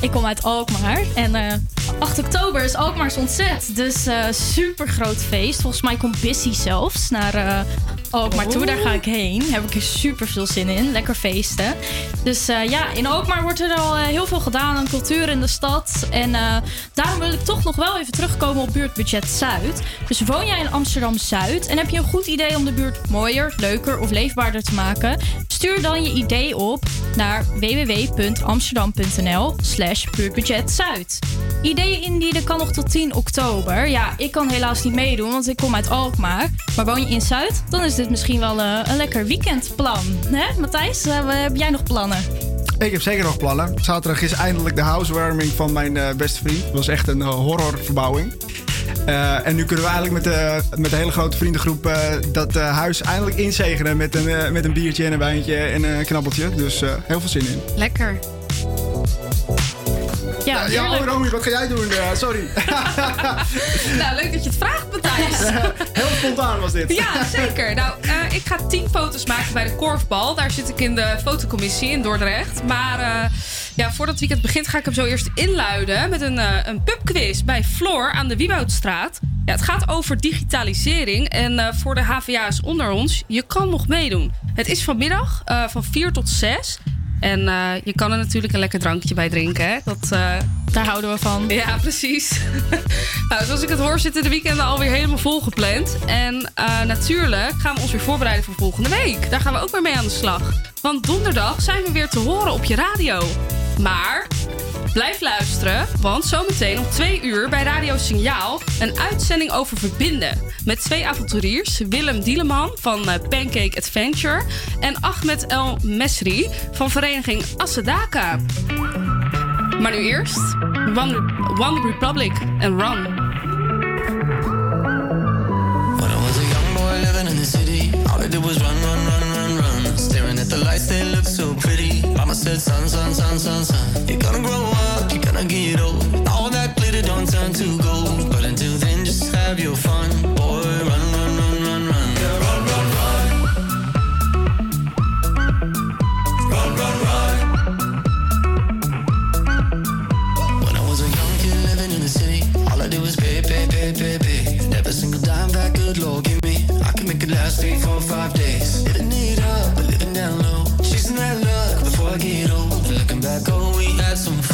ik kom uit Alkmaar. En eh 8 oktober is Alkmaars ontzet. Dus super groot feest. Volgens mij komt Bissy zelfs naar eh Alkmaar toe. Daar ga ik heen. Heb ik er super veel zin in. Lekker feesten. Dus eh, ja, in Alkmaar wordt er al eh, heel veel gedaan aan cultuur in de stad. En eh, daarom wil ik toch nog wel even terugkomen op buurtbudget Zuid. Dus woon jij in Amsterdam Zuid en heb je een goed idee om de buurt mooier, leuker of leefbaarder te maken? Stuur dan je idee op naar www.amsterdam.nl slash buurtbudgetzuid. Ideeën indienen kan nog tot 10 oktober. Ja, ik kan helaas niet meedoen, want ik kom uit Alkmaar. Maar woon je in Zuid, dan is dit misschien wel eh, een lekker weekendplan. Hè, Matthijs, eh, heb jij nog plannen? Ik heb zeker nog plannen. Zaterdag is eindelijk de housewarming van mijn eh, beste vriend. Het was echt een horrorverbouwing. Eh, en nu kunnen we eigenlijk met, de met de hele grote vriendengroep dat eh, huis eindelijk inzegenen met een, eh, met een biertje en een wijntje en een knabbeltje. Dus eh, heel veel zin in. Lekker. Ja, ja oh, Romy, wat ga jij doen? Eh, sorry. nou, leuk dat je het vraagt, Matthijs. heel spontaan was dit. Ja, zeker. Nou, eh, ik ga tien foto's maken bij de korfbal. Daar zit ik in de fotocommissie in Dordrecht. Maar eh, ja, voordat het weekend begint ga ik hem zo eerst inluiden... met een, een pubquiz bij Floor aan de Wieboudstraat. Ja, het gaat over digitalisering. En voor de HVA's onder ons, je kan nog meedoen. Het is vanmiddag van 4 tot 6. En eh, je kan er natuurlijk een lekker drankje bij drinken. Hè? Dat, eh, Daar houden we van. Ja, precies. nou, zoals ik het hoor, zitten de weekenden alweer helemaal volgepland. En eh, natuurlijk gaan we ons weer voorbereiden voor volgende week. Daar gaan we ook weer mee aan de slag. Want donderdag zijn we weer te horen op je radio. Maar blijf luisteren, want zometeen om twee uur bij Radio Signaal een uitzending over verbinden. Met twee avonturiers, Willem Dieleman van eh, Pancake Adventure en Ahmed El Mesri van vereniging Assedaka. Maar nu eerst One, One Republic en Run. When I was in the city, all I did was run, run, run, at the lights, they look so pretty. Mama said, son, son, son, son, son. You're gonna grow up, you're gonna get old. All that glitter don't turn to gold. But until then, just have your fun. Boy, run, run, run, run, run. Yeah, run, run, run. Run, run, run. When I was a young kid living in the city, all I did was pay, pay, pay, pay, pay. And every single dime that good Lord give me, I can make it last three, four, five days. Chasing that luck before I get old. Looking back, oh, we had some.